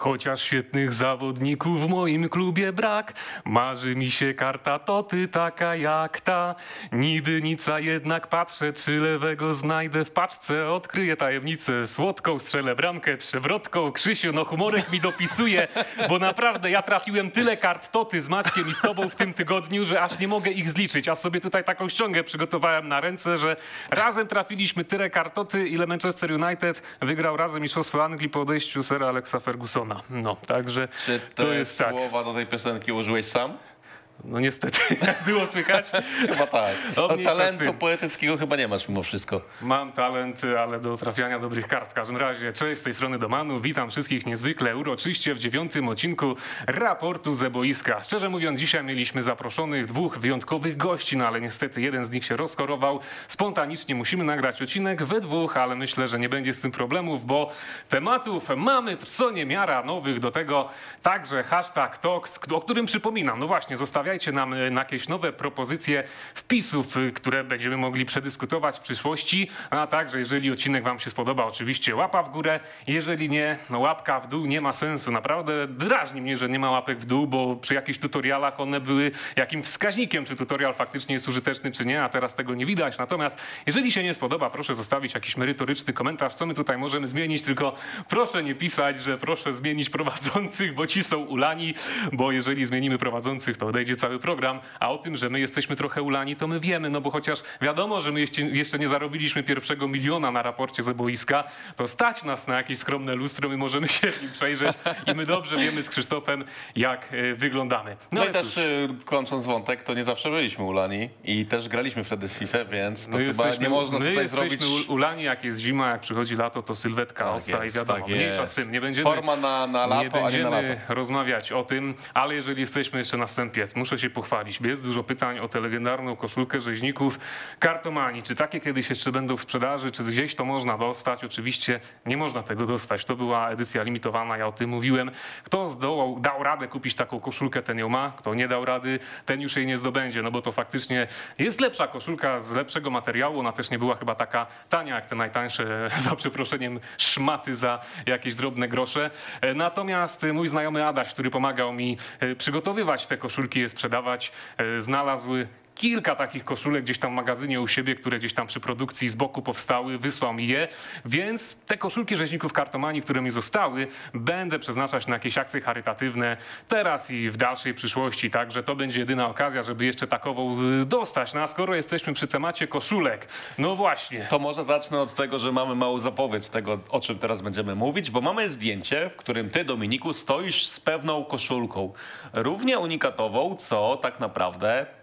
Chociaż świetnych zawodników w moim klubie brak, marzy mi się karta Toty taka jak ta. Niby nic, a jednak patrzę, czy lewego znajdę w paczce. Odkryję tajemnicę, słodką strzelę bramkę, przewrotką. Krzysiu, no humorek mi dopisuje, bo naprawdę ja trafiłem tyle kart Toty z Maćkiem i z tobą w tym tygodniu, że aż nie mogę ich zliczyć. A sobie tutaj taką ściągę przygotowałem na ręce, że razem trafiliśmy tyle kartoty, ile Manchester United wygrał razem Mistrzostwo Anglii po odejściu sera Alexa Fergusona. No, także Czy to te jest tak. słowa do tej piosenki użyłeś sam? No niestety, jak było słychać. Chyba tak. No, z talentu poetyckiego chyba nie masz mimo wszystko. Mam talent, ale do trafiania dobrych kart. W każdym razie, cześć z tej strony Domanu. Witam wszystkich niezwykle uroczyście w dziewiątym odcinku raportu ze boiska. Szczerze mówiąc, dzisiaj mieliśmy zaproszonych dwóch wyjątkowych gości, no ale niestety jeden z nich się rozchorował. Spontanicznie musimy nagrać odcinek we dwóch, ale myślę, że nie będzie z tym problemów, bo tematów mamy co niemiara nowych. Do tego także hashtag Talks, o którym przypominam. No właśnie, zostawiajcie nam y, na jakieś nowe propozycje wpisów, y, które będziemy mogli przedyskutować w przyszłości. A także, jeżeli odcinek Wam się spodoba, oczywiście łapa w górę. Jeżeli nie, no łapka w dół nie ma sensu. Naprawdę drażni mnie, że nie ma łapek w dół, bo przy jakichś tutorialach one były jakim wskaźnikiem, czy tutorial faktycznie jest użyteczny, czy nie, a teraz tego nie widać. Natomiast jeżeli się nie spodoba, proszę zostawić jakiś merytoryczny komentarz, co my tutaj możemy zmienić, tylko proszę nie pisać, że proszę zmienić prowadzących, bo ci są ulani, bo jeżeli zmienimy prowadzących, to odejdzie cały program, a o tym, że my jesteśmy trochę ulani, to my wiemy, no bo chociaż wiadomo, że my jeszcze, nie zarobiliśmy pierwszego miliona na raporcie ze boiska, to stać nas na jakieś skromne lustro, my możemy się w nim przejrzeć i my dobrze wiemy z Krzysztofem, jak e, wyglądamy. No, i więc też y, kończąc wątek, to nie zawsze byliśmy ulani i też graliśmy wtedy w FIFA, więc to My chyba jesteśmy, nie można tutaj jesteśmy zrobić... ulani, jak jest zima, jak przychodzi lato, to sylwetka Tak osa jest, i wiadomo, tak mniejsza z tym. Nie będziemy, Forma na, na lato, nie a nie będziemy na lato. rozmawiać o tym, ale jeżeli jesteśmy jeszcze na wstępie, muszę się pochwalić. Jest dużo pytań o tę legendarną koszulkę rzeźników kartomani. Czy takie kiedyś jeszcze będą w sprzedaży, czy gdzieś to można dostać? Oczywiście nie można tego dostać. To była edycja limitowana, ja o tym mówiłem. Kto zdołał, dał radę kupić taką koszulkę, ten ją ma. Kto nie dał rady, ten już jej nie zdobędzie, no bo to faktycznie jest lepsza koszulka z lepszego materiału. Ona też nie była chyba taka tania jak te najtańsze, za przeproszeniem, szmaty za jakieś drobne grosze. E, Natomiast e, mój znajomy Adaś, który pomagał mi e, przygotowywać te koszulki, je sprzedawać, e, znalazł kilka takich koszulek gdzieś tam w magazynie u siebie, które gdzieś tam przy produkcji z boku powstały, wysłał mi je, więc te koszulki rzeźników kartomanii, które mi zostały, będę przeznaczać na jakieś akcje charytatywne teraz i w dalszej przyszłości, także to będzie jedyna okazja, żeby jeszcze takową y, dostać. No a skoro jesteśmy przy temacie koszulek, no właśnie. To może zacznę od tego, że mamy małą zapowiedź tego, o czym teraz będziemy mówić, bo mamy zdjęcie, w którym ty, Dominiku, stoisz z pewną koszulką. Równie unikatową, co tak naprawdę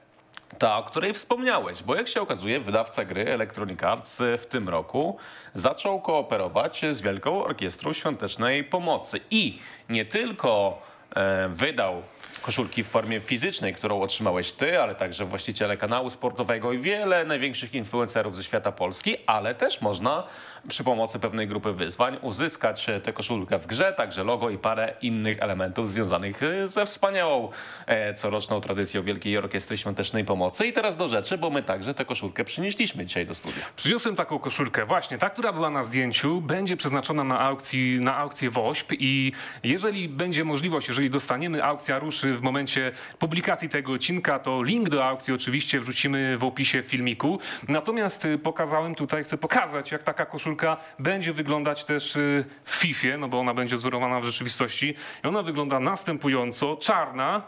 ta, o której wspomniałeś, bo jak się okazuje, wydawca gry Electronic Arts w tym roku zaczął kooperować z Wielką Orkiestrą Świątecznej Pomocy i nie tylko e, wydał koszulki w formie fizycznej, którą otrzymałeś ty, ale także właściciele kanału sportowego i wiele największych influencerów ze świata Polski, ale też można przy pomocy pewnej grupy wyzwań uzyskać e, tę koszulkę w grze, także logo i parę innych elementów związanych e, ze wspaniałą e, coroczną tradycją Wielkiej Orkiestry Świątecznej Pomocy. I teraz do rzeczy, bo my także tę koszulkę przynieśliśmy dzisiaj do studia. Przyniosłem taką koszulkę, właśnie ta, która była na zdjęciu, będzie przeznaczona na, aukcji, na aukcję WOŚP i jeżeli będzie możliwość, jeżeli dostaniemy, aukcja ruszy w momencie publikacji tego odcinka, to link do aukcji oczywiście wrzucimy w opisie filmiku. Natomiast y, pokazałem tutaj, chcę pokazać, jak taka koszulka będzie wyglądać też y, w FIFA, no bo ona będzie wzorowana w rzeczywistości. I ona wygląda następująco, czarna,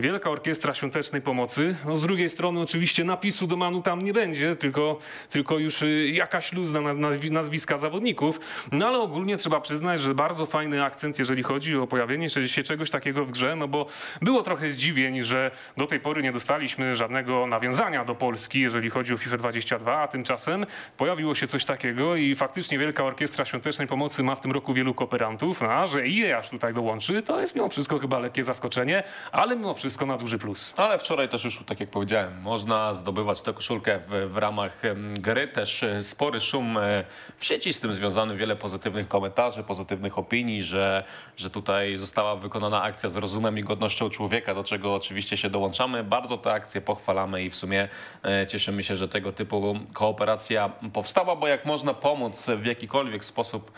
Wielka Orkiestra Świątecznej Pomocy. No z drugiej strony oczywiście napisu do Manu tam nie będzie, tylko, tylko już y, jakaś luzna na- nazwi- nazwiska zawodników. No ale ogólnie trzeba przyznać, że bardzo fajny akcent, jeżeli chodzi o pojawienie się czegoś takiego w grze, no bo było trochę zdziwień, że do tej pory nie dostaliśmy żadnego nawiązania do Polski, jeżeli chodzi o FIFA 22, a tymczasem pojawiło się coś takiego i faktycznie Wielka Orkiestra Świątecznej Pomocy ma w tym roku wielu kooperantów, no, a że EA aż tutaj dołączy, to jest mimo wszystko chyba lekkie zaskoczenie, ale mimo wszystko na duży plus. Ale wczoraj też już, tak jak powiedziałem, można zdobywać tę koszulkę w, w ramach gry. Też e, spory szum e, w sieci z tym związany, wiele pozytywnych komentarzy, pozytywnych opinii, że, że tutaj została wykonana akcja z rozumem i godnością człowieka, do czego oczywiście się dołączamy. Bardzo tę akcję pochwalamy i w sumie e, cieszymy się, że tego typu kooperacja powstała, bo jak można pomóc w jakikolwiek sposób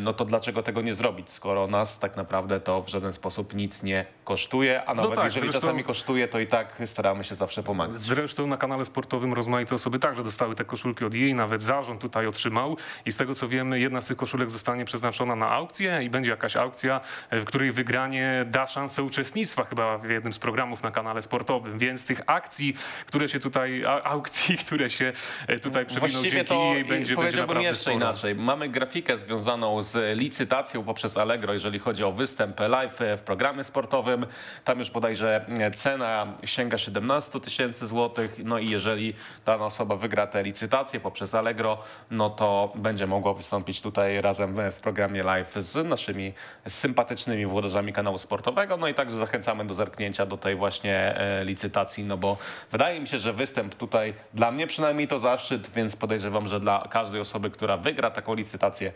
no to dlaczego tego nie zrobić, skoro nas tak naprawdę to w żaden sposób nic nie kosztuje, a nawet tak, jeżeli zresztą- czasami kosztuje, to i tak staramy się zawsze pomagać. Zresztą na kanale sportowym rozmaite osoby także dostały te koszulki od jej, nawet zarząd tutaj otrzymał i z tego co wiemy, jedna z tych koszulek zostanie przeznaczona na aukcję i będzie jakaś aukcja, e, w której wygranie da szansę uczestnictwa chyba w jednym z programów na kanale sportowym, więc tych akcji, które się tutaj, aukcji, które się e, tutaj przewiną Właściwie dzięki jej będzie, będzie naprawdę jeszcze sporo. inaczej. Mamy grafikę związaną z licytacją poprzez Allegro, jeżeli chodzi o występ live w programie sportowym. Tam już bodajże cena sięga 17 tysięcy złotych. No i jeżeli dana osoba wygra tę licytację poprzez Allegro, no to będzie mogła wystąpić tutaj razem w- programie live z naszymi sympatycznymi włodarzami kanału sportowego. No i także zachęcamy do zerknięcia do tej właśnie e, licytacji, no bo wydaje mi się, że występ tutaj dla mnie przynajmniej to zaszczyt, więc podejrzewam, że dla każdej osoby, która wygra taką licytację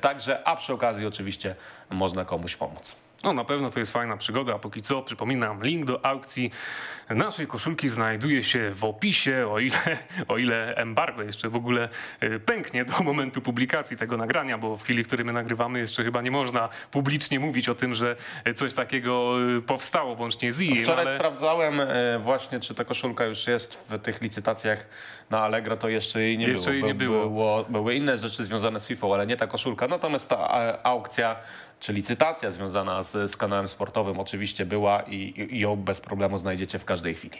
także, a przy okazji oczywiście można komuś pomóc. No na pewno to jest fajna przygoda, a póki co przypominam, link do aukcji naszej koszulki znajduje się w opisie, o ile, o ile embargo jeszcze w ogóle e, pęknie do momentu publikacji tego nagrania, bo w chwili, w której my nagrywamy jeszcze chyba nie można publicznie mówić o tym, że coś takiego e, powstało włącznie z IE, Wczoraj ale sprawdzałem e, właśnie, czy ta koszulka już jest w tych licytacjach na Allegro, to jeszcze jej nie Jeszcze było. jej nie By- było. było. Były inne rzeczy związane z FIFA, ale nie ta koszulka. Natomiast ta e, aukcja czy licytacja związana z, z kanałem sportowym oczywiście była i, i ją bez problemu znajdziecie w każdej chwili.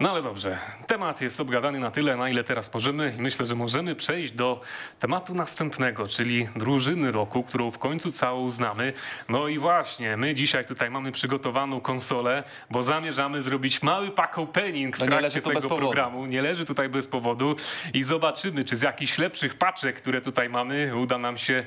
No ale dobrze, temat jest obgadany na tyle, na ile teraz możemy i myślę, że możemy przejść do tematu następnego, czyli drużyny roku, którą w końcu całą znamy. No i właśnie, my dzisiaj tutaj mamy przygotowaną konsolę, bo zamierzamy zrobić mały pack opening w No trakcie tego programu. Nie leży tutaj bez powodu i zobaczymy, czy z jakichś lepszych paczek, które tutaj mamy, uda nam się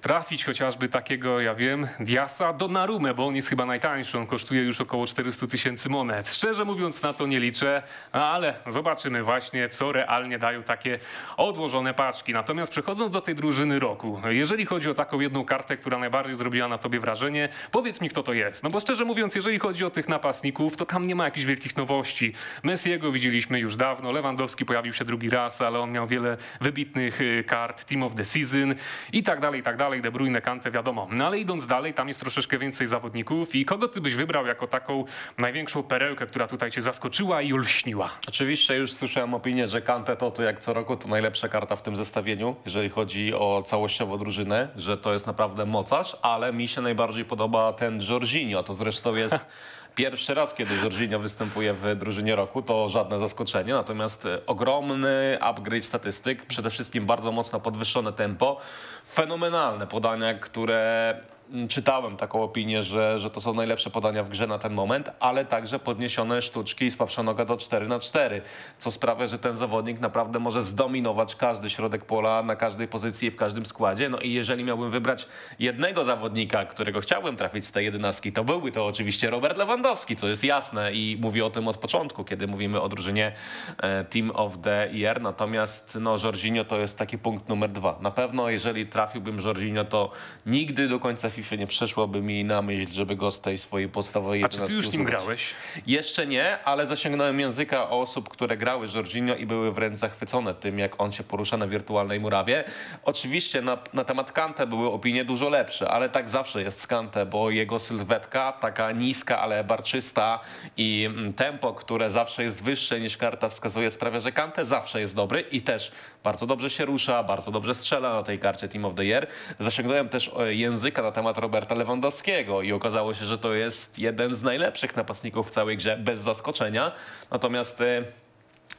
trafić chociażby takiego, wiem, Diasa Donnarumę, bo on jest chyba najtańszy, on kosztuje już około 400 tysięcy monet. Szczerze mówiąc na to nie liczę, ale zobaczymy właśnie, co realnie dają takie odłożone paczki. Natomiast przechodząc do tej drużyny roku, jeżeli chodzi o taką jedną kartę, która najbardziej zrobiła na tobie wrażenie, powiedz mi, kto to jest. No bo szczerze mówiąc, jeżeli chodzi o tych napastników, to tam nie ma jakichś wielkich nowości. Messiego widzieliśmy już dawno, Lewandowski pojawił się drugi raz, ale on miał wiele wybitnych y, kart, Team of the Season i tak dalej, i tak dalej. De Bruyne, Kante, wiadomo. No ale idąc dalej, tam jest troszeczkę więcej zawodników. I kogo ty byś wybrał jako taką największą perełkę, która tutaj cię zaskoczyła i olśniła? Oczywiście już słyszałem opinię, że Kante to, to jak co roku to najlepsza karta w tym zestawieniu, jeżeli chodzi o całościowo drużynę, że to jest naprawdę mocarz, ale mi się najbardziej podoba ten Jorginho. To zresztą jest pierwszy raz, kiedy Jorginho występuje w drużynie roku, to żadne zaskoczenie, natomiast e, ogromny upgrade statystyk, przede wszystkim bardzo mocno podwyższone tempo, fenomenalne podania, które czytałem taką opinię, że, że to są najlepsze podania w grze na ten moment, ale także podniesione sztuczki i słabsza noga do 4 na 4 co sprawia, że ten zawodnik naprawdę może zdominować każdy środek pola na każdej pozycji w każdym składzie. No i jeżeli miałbym wybrać jednego zawodnika, którego chciałbym trafić z tej jedenastki, to byłby to oczywiście Robert Lewandowski, co jest jasne i mówię o tym od początku, kiedy mówimy o drużynie e, Team of the Year. Natomiast no, Jorginho to jest taki punkt numer dwa. Na pewno jeżeli trafiłbym Jorginho, to nigdy do końca FIFA nie przeszłoby mi na myśl, żeby go z tej swojej podstawowej A czy ty już nim grałeś? Jeszcze nie, ale zasięgnąłem języka osób, które grały Jorginho i były wręcz zachwycone tym, jak on się porusza na wirtualnej murawie. Oczywiście na, na temat Kante były opinie dużo lepsze, ale tak zawsze jest z Kante, bo jego sylwetka, taka niska, ale barczysta i mm, tempo, które zawsze jest wyższe niż karta wskazuje, sprawia, że Kante zawsze jest dobry i też bardzo dobrze się rusza, bardzo dobrze strzela na tej karcie Team of the Year. Zasięgnąłem też e, języka na temat Roberta Lewandowskiego i okazało się, że to jest jeden z najlepszych napastników w całej grze, bez zaskoczenia. Natomiast e,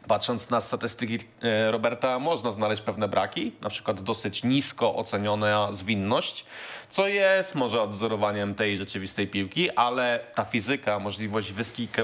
Patrząc na statystyki e, Roberta, można znaleźć pewne braki, na przykład dosyć nisko oceniona zwinność, co jest może odwzorowaniem tej rzeczywistej piłki, ale ta fizyka, możliwość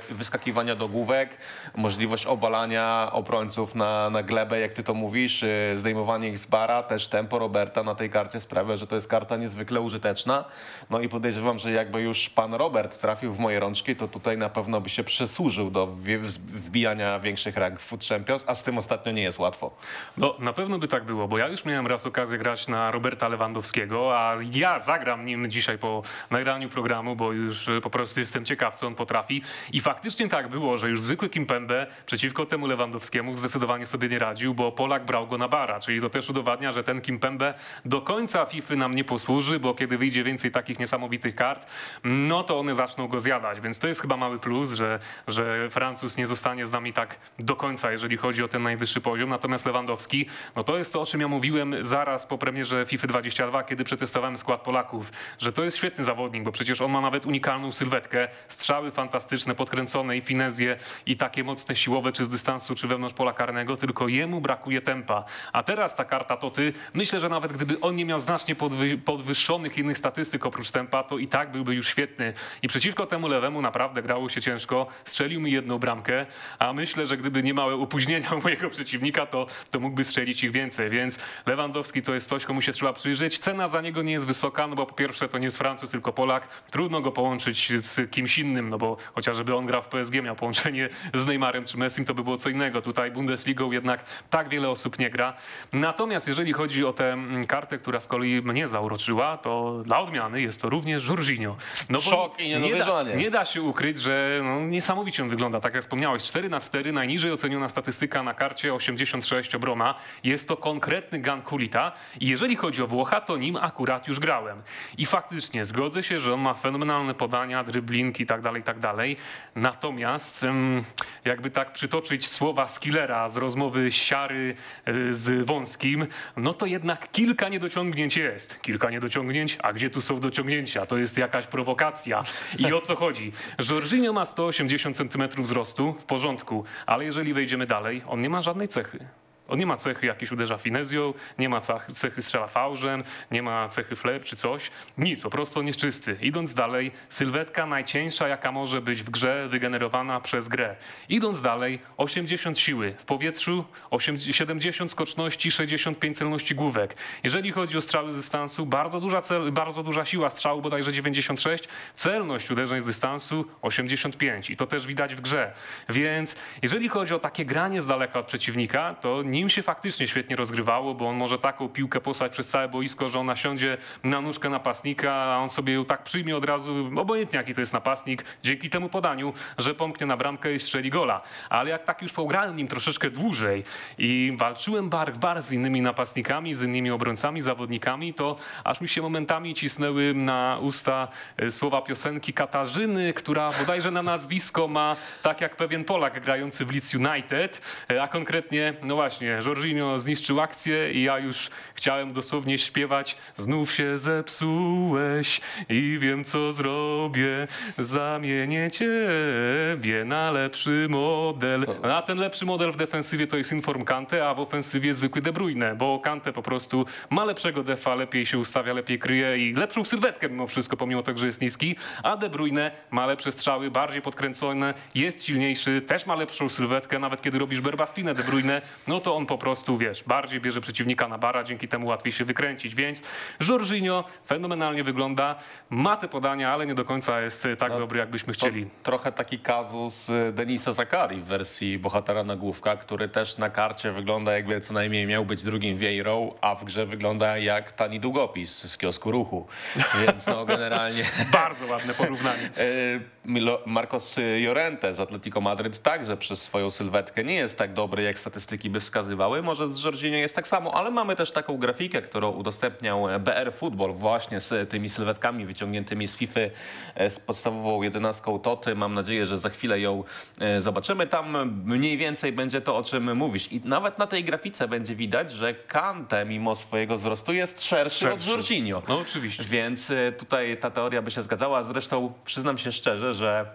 wyskakiwania do główek, możliwość obalania obrońców na, na glebę, jak ty to mówisz, e, zdejmowanie ich z bara, też tempo Roberta na tej karcie sprawia, że to jest karta niezwykle użyteczna. No i podejrzewam, że jakby już pan Robert trafił w moje rączki, to tutaj na pewno by się przysłużył do wbi- wbijania większych rank w Food Champions, a z tym ostatnio nie jest łatwo. No, na pewno by tak było, bo ja już miałem raz okazję grać na Roberta Lewandowskiego, a ja zagram nim dzisiaj po nagraniu programu, bo już e, po prostu jestem ciekaw, co on potrafi. I faktycznie tak było, że już zwykły Kimpembe przeciwko temu Lewandowskiemu zdecydowanie sobie nie radził, bo Polak brał go na bara, czyli to też udowadnia, że ten Kimpembe do końca FIFA nam nie posłuży, bo kiedy wyjdzie więcej takich niesamowitych kart, no to one zaczną go zjadać, więc to jest chyba mały plus, że, że Francuz nie zostanie z nami tak do końca, jeżeli chodzi o ten najwyższy poziom. Natomiast Lewandowski, no to jest to, o czym ja mówiłem zaraz po premierze FIFA 22, kiedy przetestowałem skład Polaków, że to jest świetny zawodnik, bo przecież on ma nawet unikalną sylwetkę, strzały fantastyczne, podkręcone i finezje i takie mocne siłowe, czy z dystansu, czy wewnątrz pola karnego, tylko jemu brakuje tempa. A teraz ta karta to ty, myślę, że nawet gdyby on nie miał znacznie podwy, podwyższonych innych statystyk oprócz tempa, to i tak byłby już świetny. I przeciwko temu lewemu naprawdę grało się ciężko. Strzelił mi jedną bramkę, a myślę, że gdyby nie małe opóźnienia mojego przeciwnika, to, to mógłby strzelić ich więcej. Więc Lewandowski to jest ktoś, komu się trzeba przyjrzeć. Cena za niego nie jest wysoka, no bo po pierwsze to nie jest Francuz, tylko Polak. Trudno go połączyć z kimś innym, no bo chociażby on gra w PSG, miał połączenie z Neymarem czy Messim, to by było co innego. Tutaj Bundesligą jednak tak wiele osób nie gra. Natomiast jeżeli chodzi o tę mm, kartę, która z kolei mnie zauroczyła, to dla odmiany jest to również Jorginho. No Szok i nie da, nie da się ukryć, że no, niesamowicie on wygląda. Tak jak wspomniałeś, 4 na 4 najniżej oceniona statystyka na karcie 86 obrona. Jest to konkretny gun Kulita i jeżeli chodzi o Włocha, to nim akurat już grałem. I faktycznie zgodzę się, że on ma fenomenalne podania, driblinki i tak tak. Natomiast jakby tak przytoczyć słowa Skillera z rozmowy Siary e, z Wąskim, no to jednak kilka niedociągnięć jest. Kilka niedociągnięć, a gdzie tu są dociągnięcia? To jest jakaś prowokacja. I o co chodzi? Jorginho ma 180 cm wzrostu, w porządku, ale jeżeli wejdziemy dalej, on nie ma żadnej cechy. On nie ma cechy jakiejś uderza finezją, nie ma cechy strzela fałżem, nie ma cechy flair czy coś. Nic, po prostu on jest czysty. Idąc dalej, sylwetka najcieńsza, jaka może być w grze, wygenerowana przez grę. Idąc dalej, 80 siły w powietrzu, 80, 70 skoczności, 65 celności główek. Jeżeli chodzi o strzały z dystansu, bardzo duża, cel, bardzo duża siła strzału, bodajże 96, celność uderzeń z dystansu 85 i to też widać w grze. Więc jeżeli chodzi o takie granie z daleka od przeciwnika, to nim się faktycznie świetnie rozgrywało, bo on może taką piłkę posłać przez całe boisko, że ona siądzie na nóżkę napastnika, a on sobie ją tak przyjmie od razu, obojętnie jaki to jest napastnik, dzięki temu podaniu, że pomknie na bramkę i strzeli gola. Ale jak tak już pograłem nim troszeczkę dłużej i walczyłem bar w bar z innymi napastnikami, z innymi obrońcami, zawodnikami, to aż mi się momentami cisnęły na usta e, słowa piosenki Katarzyny, która bodajże na nazwisko ma tak jak pewien Polak grający w Leeds United, e, a konkretnie, no właśnie, Jorginho zniszczył akcję i ja już chciałem dosłownie śpiewać Znów się zepsułeś i wiem co zrobię, zamienię ciebie na lepszy model. A ten lepszy model w defensywie to jest Inform Kante, a w ofensywie zwykły De Bruyne, bo Kante po prostu ma lepszego defa, lepiej się ustawia, lepiej kryje i lepszą sylwetkę mimo wszystko, pomimo tego, że jest niski, a De Bruyne ma lepsze strzały, bardziej podkręcone, jest silniejszy, też ma lepszą sylwetkę, nawet kiedy robisz berbaspinę De Bruyne, no to on po prostu, wiesz, bardziej bierze przeciwnika na bara, dzięki temu łatwiej się wykręcić, więc Jorginho fenomenalnie wygląda, ma te podania, ale nie do końca jest e, tak dobry, jakbyśmy To chcieli. trochę taki kazus y, Denisa Zakari w wersji bohatera nagłówka, który też na karcie wygląda jakby co najmniej miał być drugim Vieirą, a w grze wygląda jak tani długopis z kiosku ruchu. Więc no generalnie Bardzo ładne porównanie. E, Marcos Llorente z Atletico Madryt także przez swoją sylwetkę nie jest tak dobry, jak statystyki by wskazywały. Może z Jorginho jest tak samo, ale mamy też taką grafikę, którą udostępniał BR Football właśnie z tymi sylwetkami wyciągniętymi z FIFA e, z podstawową jedenastką Toty. Mam nadzieję, że za chwilę ją e, zobaczymy. Tam mniej więcej będzie to, o czym mówisz. I nawet na tej grafice będzie widać, że Kante mimo swojego wzrostu jest szerszy, od Szerszy. Jorginho. No oczywiście. Więc tutaj ta teoria by się zgadzała. Zresztą przyznam się szczerze, że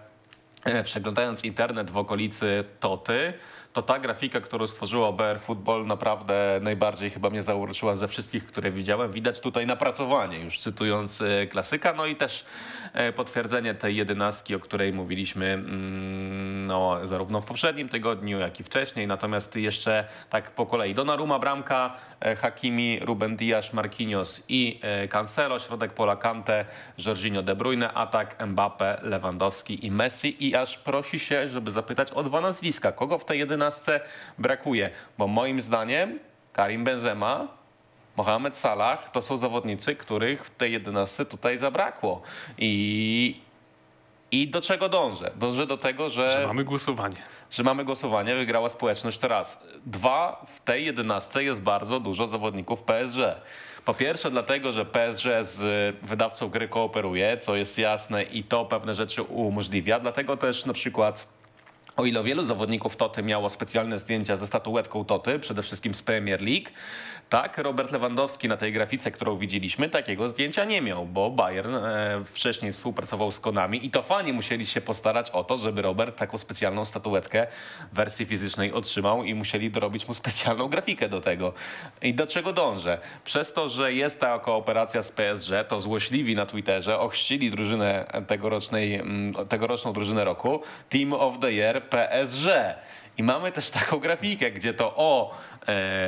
e, przeglądając internet w okolicy Toty, to ta grafika, którą stworzyło BR Football naprawdę najbardziej chyba mnie zauroczyła ze wszystkich, które widziałem. Widać tutaj napracowanie, już cytując e, klasyka, no i też e, potwierdzenie tej jedenastki, o której mówiliśmy mm, no, zarówno w poprzednim tygodniu, jak i wcześniej. Natomiast jeszcze tak po kolei. Donnarumma, bramka, Hakimi, Ruben Dias, Marquinhos i e, Cancelo, środek pola Kante, Jorginho De Bruyne, atak Mbappe, Lewandowski i Messi. I aż prosi się, żeby zapytać o dwa nazwiska. Kogo w tej jedenastce brakuje? Bo moim zdaniem Karim Benzema Mohamed Salah to są zawodnicy, których w tej 11 tutaj zabrakło. I, i do czego dążę? Dążę do tego, że, Że mamy głosowanie. że mamy głosowanie, wygrała społeczność teraz. Dwa, w tej 11 jest bardzo dużo zawodników PSG. Po pierwsze dlatego, że PSG z wydawcą gry kooperuje, co jest jasne i to pewne rzeczy umożliwia. Dlatego też na przykład o ile wielu zawodników Toty miało specjalne zdjęcia ze statuetką Toty, przede wszystkim z Premier League, tak Robert Lewandowski na tej grafice, którą widzieliśmy, takiego zdjęcia nie miał, bo Bayern e, wcześniej współpracował z Konami i to fani musieli się postarać o to, żeby Robert taką specjalną statuetkę w wersji fizycznej otrzymał i musieli dorobić mu specjalną grafikę do tego. I do czego dążę? Przez to, że jest ta kooperacja z PSG, to złośliwi na Twitterze ochrzcili drużynę tegorocznej, mm, tegoroczną drużynę roku Team of the Year PSG. I mamy też taką grafikę, gdzie to o e,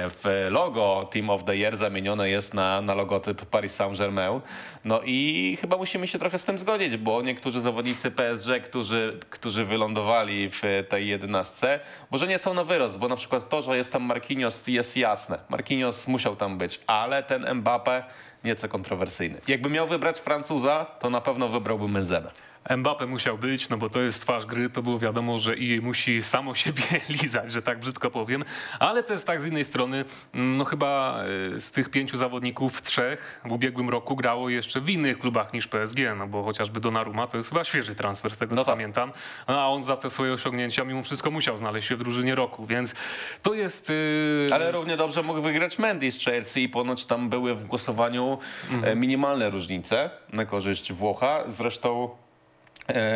w logo Team of the Year zamienione jest na, na logotyp Paris Saint-Germain. No i chyba musimy się trochę z tym zgodzić, bo niektórzy zawodnicy PSG, którzy, którzy wylądowali w tej jedenastce, może nie są na wyrost, bo na przykład to, że jest tam Marquinhos jest jasne. Marquinhos musiał tam być, ale ten Mbappe nieco kontrowersyjny. Jakby miał wybrać Francuza, to na pewno wybrałbym Benzemę. Mbappe musiał być, no bo to jest twarz gry, to było wiadomo, że i musi samo siebie lizać, że tak brzydko powiem, ale też tak z innej strony, mm, no chyba y, z tych pięciu zawodników trzech w ubiegłym roku grało jeszcze w innych klubach niż PSG, no bo chociażby Donnarumma to jest chyba świeży transfer z tego No co tak. pamiętam, a on za te swoje osiągnięcia mimo wszystko musiał znaleźć się w drużynie roku, więc to jest... y, Ale równie dobrze mógł wygrać Mendy z Chelsea i ponoć tam były w głosowaniu e, minimalne różnice na korzyść Włocha. Zresztą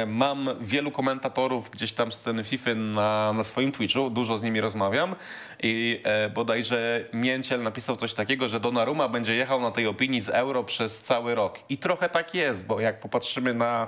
mam wielu komentatorów gdzieś tam z sceny FIFA na, na swoim Twitchu, dużo z nimi rozmawiam i e, bodajże Mięciel napisał coś takiego, że Donnarumma będzie jechał na tej opinii z euro przez cały rok. I trochę tak jest, bo jak popatrzymy na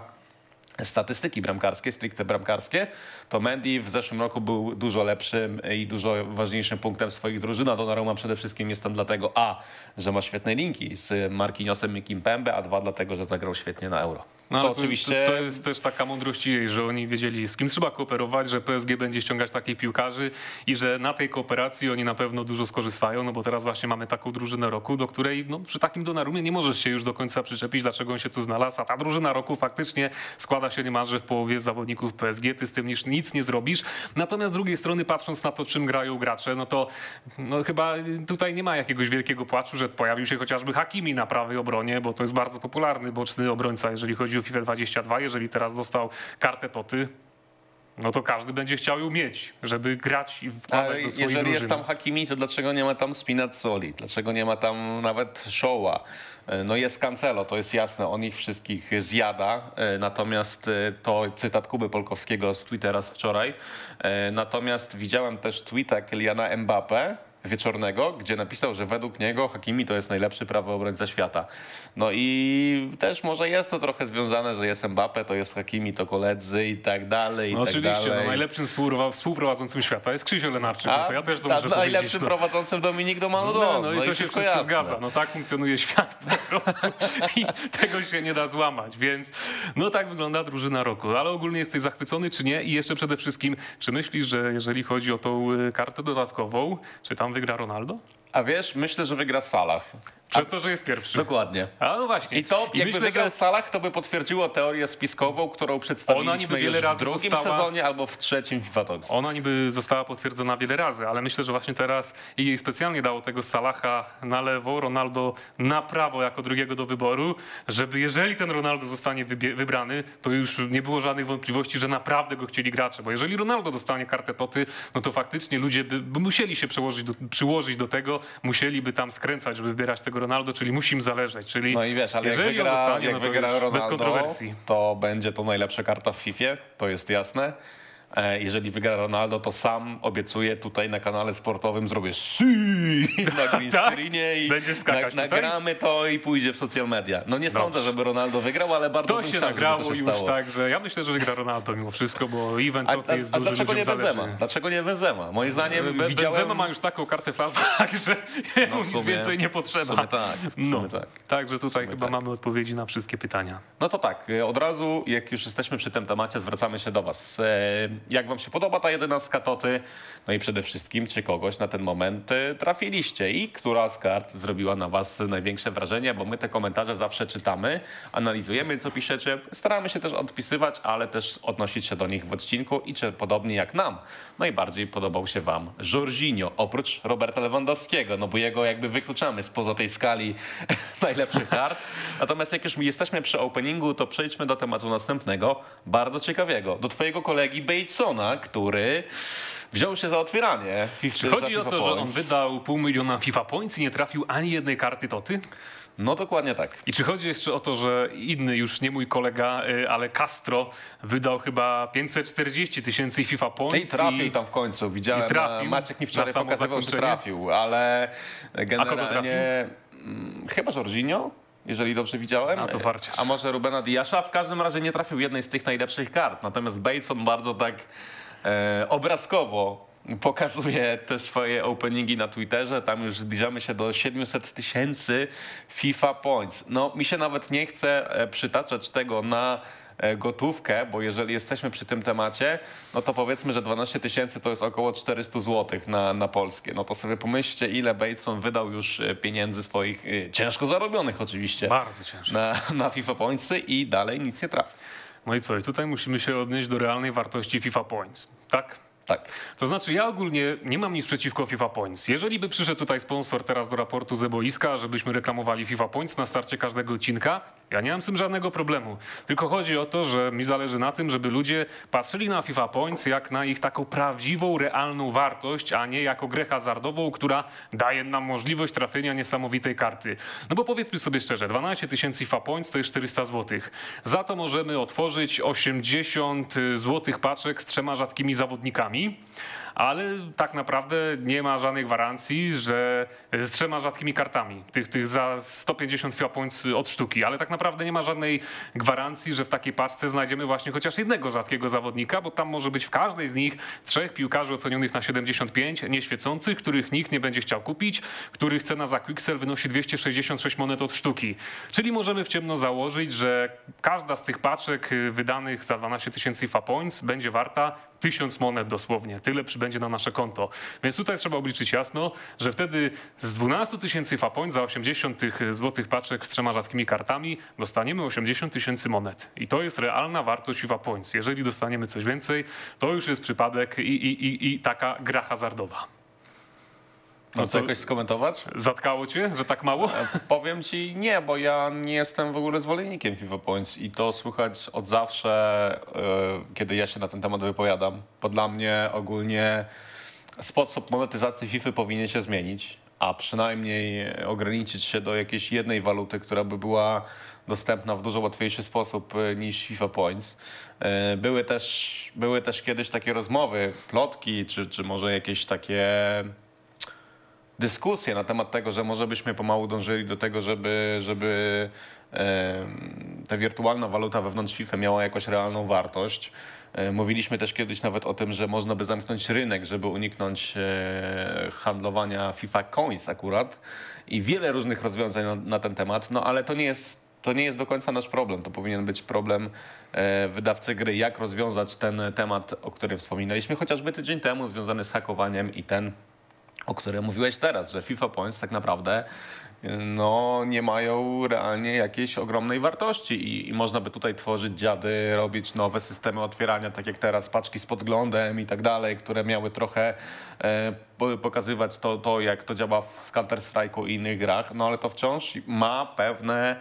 statystyki bramkarskie, stricte bramkarskie, to Mendy w zeszłym roku był dużo lepszym i dużo ważniejszym punktem swoich drużyn, a Donnarumma przede wszystkim jest tam dlatego a, że ma świetne linki z Marquinhosem i Kimpembe, a dwa dlatego, że zagrał świetnie na Euro. No, Co oczywiście... To, to jest też taka mądrość jej, że oni wiedzieli, z kim trzeba kooperować, że PSG będzie ściągać takich piłkarzy i że na tej kooperacji oni na pewno dużo skorzystają, no bo teraz właśnie mamy taką drużynę roku, do której no, przy takim Donnarumie nie możesz się już do końca przyczepić, dlaczego on się tu znalazł, a ta drużyna roku faktycznie składa się niemalże w połowie z zawodników PSG, ty z tym nic, nic nie zrobisz. Natomiast z drugiej strony patrząc na to, czym grają gracze, no to no, chyba tutaj nie ma jakiegoś wielkiego płaczu, że pojawił się chociażby Hakimi na prawej obronie, bo to jest bardzo popularny boczny obrońca, jeżeli chodzi o FIFA 22. Jeżeli teraz dostał kartę Toty, no to każdy będzie chciał ją mieć, żeby grać i wkładać Ale do swojej jeżeli drużyny. jest tam Hakimi, to dlaczego nie ma tam Spinazzoli? Dlaczego nie ma tam nawet Showa? E, No jest Cancelo, to jest jasne, on ich wszystkich zjada, e, natomiast e, to cytat Kuby Polkowskiego z Twittera z wczoraj. Natomiast widziałem też tweeta Kyliana Mbappe wieczornego, gdzie napisał, że według niego Hakimi to jest najlepszy prawy obrońca świata. No i też może jest to trochę związane, że jest Mbappe, to jest Hakimi, to koledzy i tak dalej, i No tak oczywiście, dalej. no, najlepszym współpro- współprowadzącym świata jest Krzysio Lenarczyk, no to ja też a muszę powiedzieć. najlepszym no. prowadzącym Dominik Domaldo. No, no, i to się wszystko wszystko zgadza. No tak funkcjonuje świat po prostu i tego się nie da złamać, więc no tak wygląda drużyna roku. Ale ogólnie jesteś zachwycony czy nie? I jeszcze przede wszystkim, czy myślisz, że jeżeli chodzi o tą y, kartę dodatkową, czy tam wygra Ronaldo? A wiesz, myślę, że wygra Salah. Przez to, że jest pierwszy. Dokładnie. A no właśnie. I to, jakby myślę, wygrał że Salah, to by potwierdziło teorię spiskową, którą przedstawiliśmy niby wiele już w razy drugim została- sezonie albo w trzecim FIFA Talks. Ona niby została potwierdzona wiele razy, ale myślę, że właśnie teraz i jej specjalnie dało tego Salaha na lewo, Ronaldo na prawo jako drugiego do wyboru, żeby jeżeli ten Ronaldo zostanie wybrany, to już nie było żadnych wątpliwości, że naprawdę go chcieli gracze. Bo jeżeli Ronaldo dostanie kartę Toty, no to faktycznie ludzie by, by musieli się przełożyć do, przyłożyć do tego, musieliby tam skręcać, żeby wybierać tego Ronaldo, czyli musi im zależeć. Czyli No i wiesz, ale jak jeżeli on wygra, dostanie, jak no wygra już bez Ronaldo, kontrowersji. to będzie to najlepsza karta w FIFA, to jest jasne. E, Jeżeli wygra Ronaldo, to sam obiecuję tutaj na kanale sportowym zrobię na green Tak? screenie i nagramy to i pójdzie w social media. No nie sądzę, żeby Ronaldo wygrał, ale bardzo To bym się chciał, nagrało to się już stało. tak, że ja myślę, że wygra Ronaldo mimo wszystko, bo event A, a, jest a dużo dlaczego nie. Benzema? Dlaczego nie Benzema? Moim zdaniem Be- widziałem... Benzema ma już taką kartę flashback, że No, w nic sumie- więcej nie potrzeba. sumie tak. No, sumie tak. Także tutaj sumie chyba tak. mamy odpowiedzi na wszystkie pytania. No to tak, e, od razu, jak już jesteśmy przy tym temacie, zwracamy się do Was. Jak wam się podoba ta jedenastka Toty, no i przede wszystkim, czy kogoś na ten moment e, trafiliście? I która z kart zrobiła na was największe wrażenie, bo my te komentarze zawsze czytamy, analizujemy, co piszecie, staramy się też odpisywać, ale też odnosić się do nich w odcinku i czy podobnie jak nam, najbardziej podobał się wam Jorginho, oprócz Roberta Lewandowskiego, no bo jego jakby wykluczamy spoza tej skali najlepszych kart. Natomiast jak już jesteśmy przy openingu, to przejdźmy do tematu następnego, bardzo ciekawego, do twojego kolegi Batesona, który wziął się za otwieranie. FIFA, Czy chodzi o to, że on wydał pół miliona FIFA Points i nie trafił ani jednej karty Toty? No dokładnie tak. I czy chodzi jeszcze o to, że inny, już nie mój kolega, y, ale Castro wydał chyba 540 tysięcy FIFA Points. I trafił tam w końcu. Widziałem, i trafił Maciek mi wczoraj pokazywał, że trafił, ale generalnie... trafił? mm, Chyba Jorginho, jeżeli dobrze widziałem. A, to warciarz. A może Rubena Diasza. W każdym razie nie trafił jednej z tych najlepszych kart. Natomiast Bateson bardzo tak e, obrazkowo pokazuje te swoje openingi na Twitterze. Tam już zbliżamy się do 700 tysięcy FIFA points. No mi się nawet nie chce e, przytaczać tego na e, gotówkę, bo jeżeli jesteśmy przy tym temacie, no to powiedzmy, że 12 tysięcy to jest około 400 zł na, na polskie. No to sobie pomyślcie, ile Bateson wydał już e, pieniędzy swoich, ciężko zarobionych oczywiście, Bardzo ciężko. na, na FIFA Pointsy i dalej nic nie trafi. No i co? I tutaj musimy się odnieść do realnej wartości FIFA Points. Tak? Tak. To znaczy, ja ogólnie nie mam nic przeciwko FIFA Points. Jeżeli by przyszedł tutaj sponsor teraz do raportu ze boiska, żebyśmy reklamowali FIFA Points na starcie każdego odcinka, ja nie mam z tym żadnego problemu. Tylko chodzi o to, że mi zależy na tym, żeby ludzie patrzyli na FIFA Points jak na ich taką prawdziwą, realną wartość, a nie jako grę hazardową, która daje nam możliwość trafienia niesamowitej karty. No bo powiedzmy sobie szczerze, 12 tysięcy FIFA Points to jest 400 zł. Za to możemy otworzyć 80 złotych paczek z trzema rzadkimi zawodnikami ale tak naprawdę nie ma żadnej gwarancji, że z trzema rzadkimi kartami, tych, tych za 150 FIFA points od sztuki, ale tak naprawdę nie ma żadnej gwarancji, że w takiej paczce znajdziemy właśnie chociaż jednego rzadkiego zawodnika, bo tam może być w każdej z nich trzech piłkarzy ocenionych na 75, nieświecących, których nikt nie będzie chciał kupić, których cena za Quicksell wynosi 266 monet od sztuki. Czyli możemy w ciemno założyć, że każda z tych paczek wydanych za 12 tysięcy FIFA points będzie warta 1000 monet dosłownie. Tyle przybędzie na nasze konto. Więc tutaj trzeba obliczyć jasno, że wtedy z 12 tysięcy fapoint za 80 tych złotych paczek z trzema rzadkimi kartami dostaniemy 80 tysięcy monet. I to jest realna wartość Points. Jeżeli dostaniemy coś więcej, to już jest przypadek i, i, i, i taka gra hazardowa. No No co to- jakoś skomentować? Zatkało cię, że tak mało? Powiem ci nie, bo ja nie jestem w ogóle zwolennikiem FIFA Points i to słychać od zawsze, e, kiedy ja się na ten temat wypowiadam. Bo dla mnie ogólnie sposób monetyzacji FIFA powinien się zmienić, a przynajmniej ograniczyć się do jakiejś jednej waluty, która by była dostępna w dużo łatwiejszy sposób e, niż FIFA Points. E, Były też, były też kiedyś takie rozmowy, plotki, czy, czy może jakieś takie dyskusję na temat tego, że może byśmy pomału dążyli do tego, żeby, żeby ta wirtualna waluta wewnątrz FIFA miała jakąś realną wartość. E, Mówiliśmy też kiedyś nawet o tym, że można by zamknąć rynek, żeby uniknąć e, handlowania FIFA Coins akurat i wiele różnych rozwiązań na, na ten temat, no ale to nie jest to nie jest do końca nasz problem. To powinien być problem e, wydawcy gry, jak rozwiązać ten temat, o którym wspominaliśmy chociażby tydzień temu, związany z hakowaniem i ten o którym mówiłeś teraz, że FIFA Points tak naprawdę y, no, nie mają realnie jakiejś ogromnej wartości i, i można by tutaj tworzyć dziady, robić nowe systemy otwierania, tak jak teraz paczki z podglądem i tak dalej, które miały trochę e, po- pokazywać to, to, jak to działa w Counter-Strike'u i innych grach, no ale to wciąż ma pewne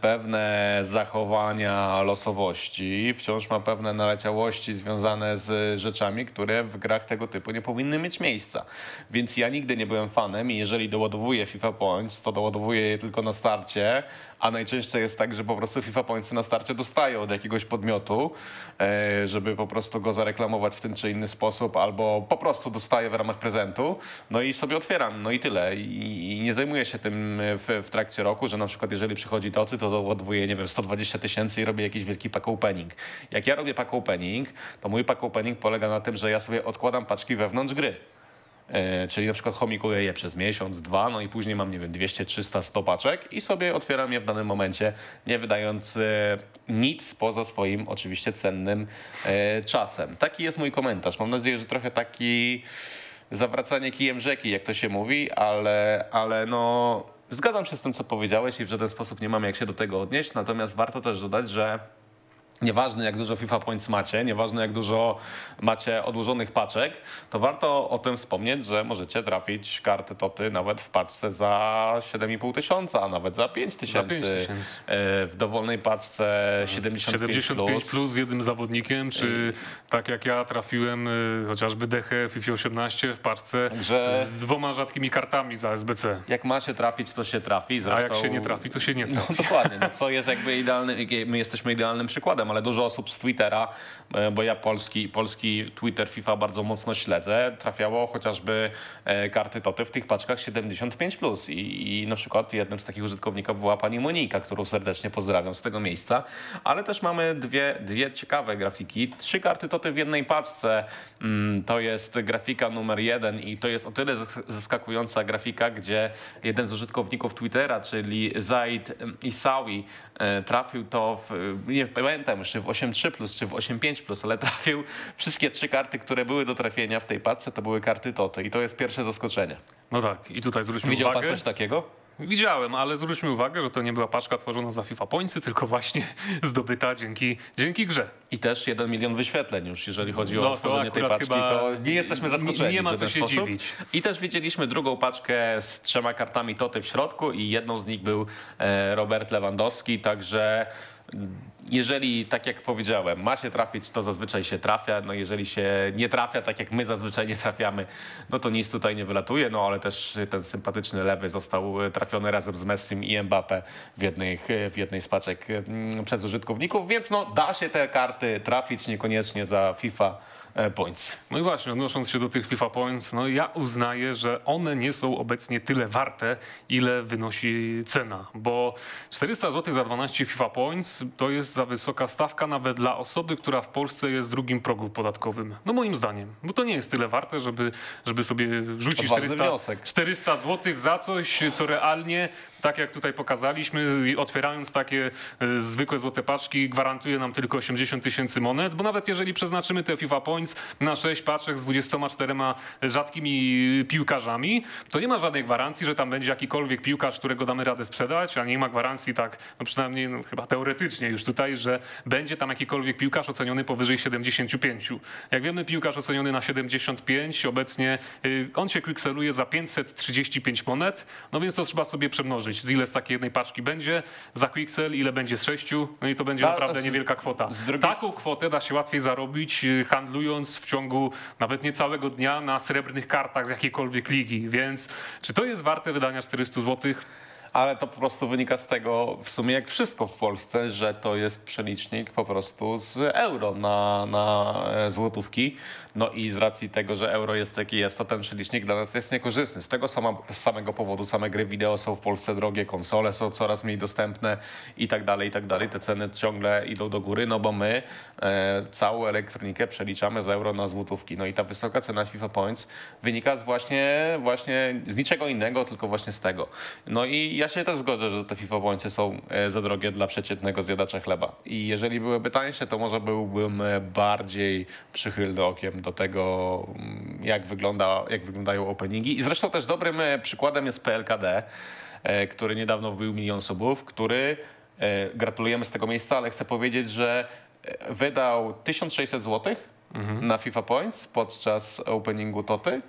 pewne zachowania losowości, wciąż ma pewne naleciałości związane z rzeczami, które w grach tego typu nie powinny mieć miejsca. Więc ja nigdy nie byłem fanem i jeżeli doładowuję FIFA Points, to doładowuję je tylko na starcie, a najczęściej jest tak, że po prostu FIFA Pointsy na starcie dostaję od jakiegoś podmiotu, e, żeby po prostu go zareklamować w ten czy inny sposób, albo po prostu dostaję w ramach prezentu, no i sobie otwieram, no i tyle. I, nie zajmuję się tym w, w trakcie roku, że na przykład jeżeli przychodzi Toty, to doładowuję, nie wiem, 120 tysięcy i robię jakiś wielki pack opening. Jak ja robię pack opening, to mój pack opening polega na tym, że ja sobie odkładam paczki wewnątrz gry. E, czyli na przykład homikuję je przez miesiąc, dwa, no i później mam, nie wiem, 200, 300, 100 paczek i sobie otwieram je w danym momencie, nie wydając e, nic poza swoim oczywiście cennym e, czasem. Taki jest mój komentarz. Mam nadzieję, że trochę taki zawracanie kijem rzeki, jak to się mówi, ale, ale no zgadzam się z tym, co powiedziałeś i w żaden sposób nie mam jak się do tego odnieść, natomiast warto też dodać, że Nieważne jak dużo FIFA Points macie, nieważne jak dużo macie odłożonych paczek, to warto o tym wspomnieć, że możecie trafić karty Toty nawet w paczce za 7,5 tysiąca, a nawet za 5 Za tysięcy. 5 tysięcy. E, W dowolnej paczce 75, 75 plus. plus z jednym zawodnikiem, czy tak jak ja trafiłem y, chociażby Dechę w FIFA 18 w paczce Także- z dwoma rzadkimi kartami za SBC. Jak ma się trafić, to się trafi. Zresztą... A jak się nie trafi, to się nie No trafi. dokładnie, no, co jest jakby idealnym, my jesteśmy idealnym przykładem, ale dużo osób z Twittera, e, bo ja polski, polski Twitter FIFA bardzo mocno śledzę, trafiało chociażby e, karty Toty w tych paczkach 75+. Plus. I, I na przykład jednym z takich użytkowników była pani Monika, którą serdecznie pozdrawiam z tego miejsca, ale też mamy dwie, dwie ciekawe grafiki. Trzy karty Toty w jednej paczce. Mm, To jest grafika numer jeden i to jest o tyle zas- zaskakująca grafika, gdzie jeden z użytkowników Twittera, czyli Zaid Isawi, e, trafił to w, nie pamiętam czy w 8.3 plus, czy w 8.5 plus, ale trafił wszystkie trzy karty, które były do trafienia w tej paczce, to były karty Toto i to jest pierwsze zaskoczenie. No tak, i tutaj zwróćmy Widział uwagę. pan coś takiego? Widziałem, ale zwróćmy uwagę, że to nie była paczka tworzona za FIFA Pointsy, tylko właśnie zdobyta dzięki, dzięki grze. I też jeden milion wyświetleń już, jeżeli chodzi o No, to tworzenie tej paczki, chyba to nie jesteśmy zaskoczeni nie- ma co się sposób. dziwić. I też widzieliśmy drugą paczkę z trzema kartami Toty w środku i jedną z nich był e, Robert Lewandowski, także jeżeli, tak jak powiedziałem, ma się trafić, to zazwyczaj się trafia. No jeżeli się nie trafia, tak jak my zazwyczaj nie trafiamy, no to nic tutaj nie wylatuje. No ale też ten sympatyczny lewy został e, trafiony razem z Messim i Mbappe w jednej, w jednej z paczek mm, przez użytkowników, więc no da się te karty trafić niekoniecznie za FIFA e, Points. No i właśnie, odnosząc się do tych FIFA Points, no ja uznaję, że one nie są obecnie tyle warte, ile wynosi cena, bo 400 zł za 12 FIFA Points to jest za wysoka stawka nawet dla osoby, która w Polsce jest drugim progu podatkowym. No moim zdaniem, bo to nie jest tyle warte, żeby, żeby sobie rzucić Odważny 400, wniosek. 400 zł za coś, co realnie, tak jak tutaj pokazaliśmy, otwierając takie e, zwykłe złote paczki, gwarantuje nam tylko 80 tysięcy monet, bo nawet jeżeli przeznaczymy te FIFA Points na 6 paczek z 24 rzadkimi piłkarzami, to nie ma żadnej gwarancji, że tam będzie jakikolwiek piłkarz, którego damy radę sprzedać, a nie ma gwarancji tak, no przynajmniej no, chyba teoretycznie już tutaj, że będzie tam jakikolwiek piłkarz oceniony powyżej 75. Jak wiemy, piłkarz oceniony na 75 obecnie, y, on się kwikseluje za 535 monet, no więc to trzeba sobie przemnożyć, z ile z takiej jednej paczki będzie, za quicksel, ile będzie z 6, no i to będzie A- naprawdę niewielka kwota. Taką kwotę da się łatwiej zarobić, y, handlując w ciągu nawet nie całego dnia na srebrnych kartach z jakiejkolwiek ligi, więc czy to jest warte wydania 400 zł? Ale to po prostu wynika z tego, w sumie jak wszystko w Polsce, że to jest przelicznik po prostu z euro na, na e, złotówki. No i z racji tego, że euro jest jaki jest, to ten przelicznik dla nas jest niekorzystny. Z tego sama, z samego powodu same gry wideo są w Polsce drogie, konsole są coraz mniej dostępne i tak dalej, i tak dalej. Te ceny ciągle idą do góry, no bo my e, całą elektronikę przeliczamy z euro na złotówki. No i ta wysoka cena FIFA Points wynika z właśnie, właśnie z niczego innego, tylko właśnie z tego. No i ja się też zgodzę, że te FIFA Pointsy są e, za drogie dla przeciętnego zjadacza chleba. I jeżeli byłyby tańsze, to może byłbym e, bardziej przychylny okiem do tego, mm, jak, wygląda, jak wyglądają openingi. I zresztą też dobrym e, przykładem jest PLKD, e, który niedawno wbił milion subów, który e, gratulujemy z tego miejsca, ale chcę powiedzieć, że wydał 1600 zł na FIFA Points podczas openingu Toty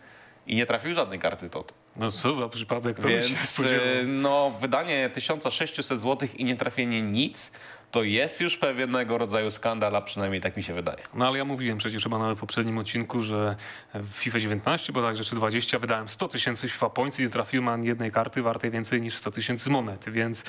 i nie trafił żadnej karty Toty. No co za przypadek, to bym się Więc spodziewał. no, wydanie 1600 zł i nie trafienie nic, to jest już pewnego rodzaju skandal, a przynajmniej tak mi się wydaje. No ale ja mówiłem przecież chyba nawet w poprzednim odcinku, że w FIFA 19, bo także czy 20 wydałem 100 tysięcy FIFA points i nie trafiłem ani jednej karty wartej więcej niż 100 tysięcy monet, więc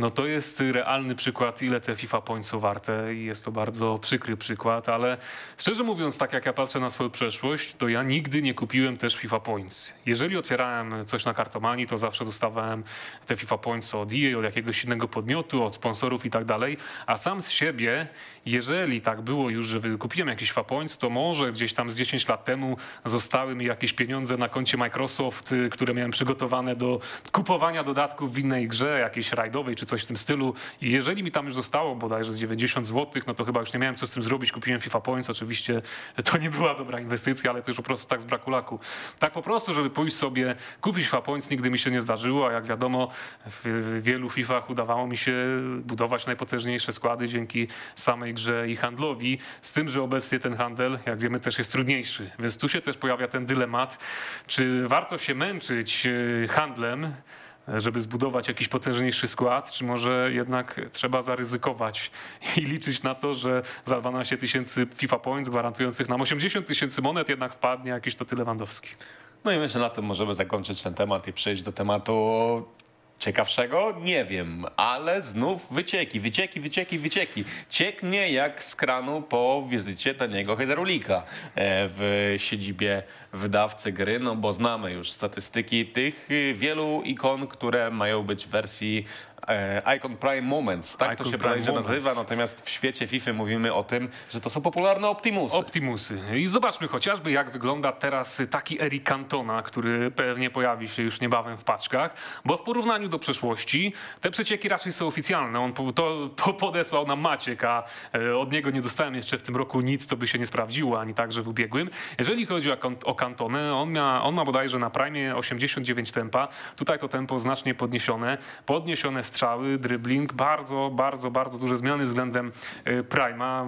no to jest realny przykład, ile te FIFA points są warte i jest to bardzo przykry przykład, ale szczerze mówiąc, tak jak ja patrzę na swoją przeszłość, to ja nigdy nie kupiłem też FIFA points. Jeżeli otwierałem coś na kartomanii, to zawsze dostawałem te FIFA points od EA, od jakiegoś innego podmiotu, od sponsorów i tak dalej. a sam z siebie, jeżeli tak było już, że kupiłem jakiś FIFA Points, to może gdzieś tam z 10 lat temu zostały mi jakieś pieniądze na koncie Microsoft, y, które miałem przygotowane do kupowania dodatków w innej grze, jakiejś rajdowej czy coś w tym stylu. I jeżeli mi tam już zostało bodajże z 90 zł, no to chyba już nie miałem co z tym zrobić. Kupiłem FIFA Points, oczywiście to nie była dobra inwestycja, ale to już po prostu tak z braku laku. Tak po prostu, żeby pójść sobie, kupić FIFA Points, nigdy mi się nie zdarzyło, a jak wiadomo, w wielu FIFach udawało mi się budować najpotężniejsze składy dzięki samej grze i handlowi, z tym, że obecnie ten handel, jak wiemy, też jest trudniejszy. Więc tu się też pojawia ten dylemat, czy warto się męczyć e, handlem, żeby zbudować jakiś potężniejszy skład, czy może jednak trzeba zaryzykować i liczyć na to, że za 12 tysięcy FIFA Points gwarantujących nam 80 tysięcy monet jednak wpadnie jakiś to tyle Lewandowski. No i myślę, na tym możemy zakończyć ten temat i przejść do tematu ciekawszego? Nie wiem, ale znów wycieki, wycieki, wycieki, wycieki. Cieknie jak z kranu po wizycie taniego hydraulika e, w siedzibie wydawcy gry, no bo znamy już statystyki tych wielu ikon, które mają być w wersji Icon Prime Moments, tak Icon to się bodajże nazywa, natomiast w świecie FIFA mówimy o tym, że to są popularne Optimusy. Optimusy. I zobaczmy chociażby, jak wygląda teraz taki Eric Cantona, który pewnie pojawi się już niebawem w paczkach, bo w porównaniu do przeszłości te przecieki raczej są oficjalne. On to, to podesłał nam Maciek, a e, od niego nie dostałem jeszcze w tym roku nic, to by się nie sprawdziło, ani także w ubiegłym. Jeżeli chodzi o, o Cantonę, on on ma bodajże na Prime 89 tempa. Tutaj to tempo znacznie podniesione. Podniesione strzały, dribbling, bardzo, bardzo, bardzo duże zmiany względem y, Prima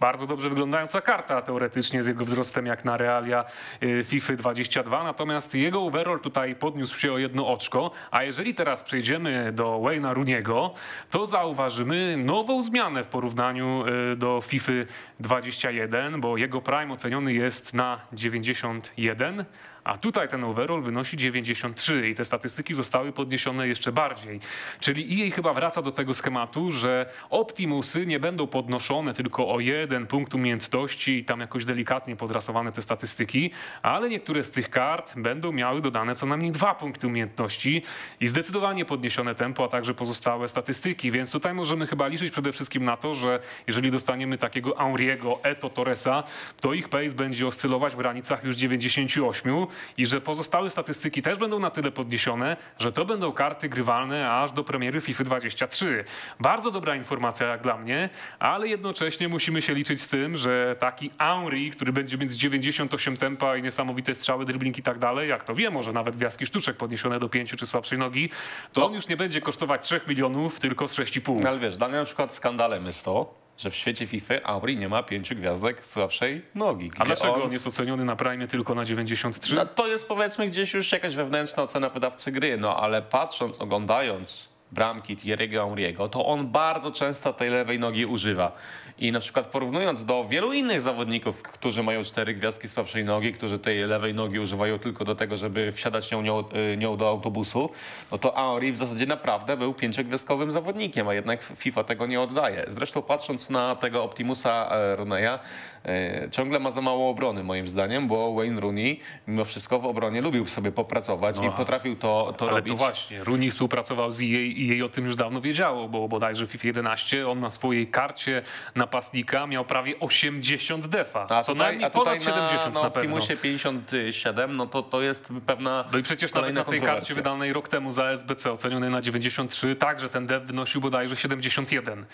bardzo dobrze wyglądająca karta teoretycznie z jego wzrostem jak na realia y, FIFA 22, natomiast jego overall tutaj podniósł się o jedno oczko, a jeżeli teraz przejdziemy do Wayne'a Runiego, to zauważymy nową zmianę w porównaniu y, do FIFA 21, bo jego prime oceniony jest na 91, a tutaj ten overall wynosi 93 i te statystyki zostały podniesione jeszcze bardziej. Czyli EA chyba wraca do tego schematu, że Optimusy nie będą podnoszone tylko o jeden punkt umiejętności i tam jakoś delikatnie podrasowane te statystyki, ale niektóre z tych kart będą miały dodane co najmniej dwa punkty umiejętności i zdecydowanie podniesione tempo, a także pozostałe statystyki. Więc tutaj możemy chyba liczyć przede wszystkim na to, że jeżeli dostaniemy takiego Auriego, Eto Torresa, to ich pace będzie oscylować w granicach już 98 i że pozostałe statystyki też będą na tyle podniesione, że to będą karty grywalne aż do premiery FIFA 23. Bardzo dobra informacja jak dla mnie, ale jednocześnie musimy się liczyć z tym, że taki Auri, który będzie mieć 98 tempa i niesamowite strzały, dribbling i tak dalej, jak to wie, może nawet gwiazdki sztuczek podniesione do 5 czy słabszej nogi, to on już nie będzie kosztować 3 milionów, tylko z 6,5. Ale wiesz, dla mnie na przykład skandalem jest to, że w świecie FIFA Auri nie ma pięciu gwiazdek słabszej nogi. A dlaczego on... on jest oceniony na Prime tylko na 93? No, to jest powiedzmy gdzieś już jakaś wewnętrzna ocena wydawcy gry, no ale patrząc, oglądając bramki Thierry'ego Auriego, to on bardzo często tej lewej nogi używa. I na przykład porównując do wielu innych zawodników, którzy mają cztery gwiazdki słabszej nogi, którzy tej lewej nogi używają tylko do tego, żeby wsiadać nią, nią, nią do autobusu, no to Auri w zasadzie naprawdę był pięciogwiazdkowym zawodnikiem, a jednak FIFA tego nie oddaje. Zresztą patrząc na tego Optimusa e, Roneya, e, ciągle ma za mało obrony moim zdaniem, bo Wayne Rooney mimo wszystko w obronie lubił sobie popracować no, i potrafił to, to ale robić. Ale to właśnie, Rooney współpracował z EA i jej o tym już dawno wiedziało, bo bodajże w FIFA 11 on na swojej karcie napastnika miał prawie 80 defa. A co tutaj, najmniej a ponad 70 na, na pewno. Optimusie 57, no to to jest pewna No i przecież nawet na tej karcie wydanej rok temu za SBC ocenionej na 93 także ten def wynosił bodajże 71.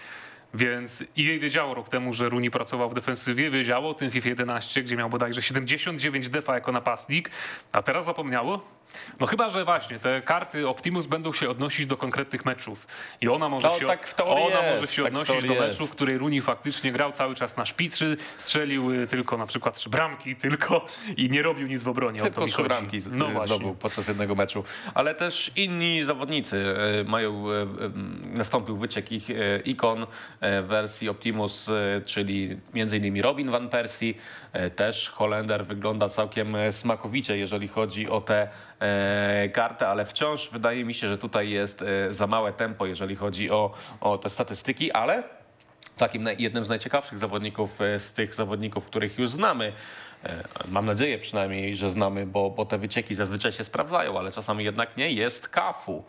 Więc EA wiedziało rok temu, że Runi pracował w defensywie, wiedziało o tym FIFA 11, gdzie miał bodajże 79 defa jako napastnik, a teraz zapomniało? No chyba, że właśnie te karty Optimus będą się odnosić do konkretnych meczów. I ona może no, się, tak ona jest, może się tak odnosić do meczu, w której Runi faktycznie grał cały czas na szpicy, strzelił y, tylko na przykład trzy bramki tylko i nie robił nic w obronie. Tylko trzy bramki no zdobył podczas jednego meczu. Ale też inni zawodnicy y, mają, y, nastąpił wyciek ich ikon w wersji Optimus, czyli m.in. Robin van Persie, też Holender wygląda całkiem smakowicie, jeżeli chodzi o te kartę, ale wciąż wydaje mi się, że tutaj jest e, za małe tempo, jeżeli chodzi o, o te statystyki, ale takim jednym z najciekawszych zawodników e, z tych zawodników, których już znamy, mam nadzieję przynajmniej, że znamy, bo, bo te wycieki zazwyczaj się sprawdzają, ale czasami jednak nie, jest Kafu.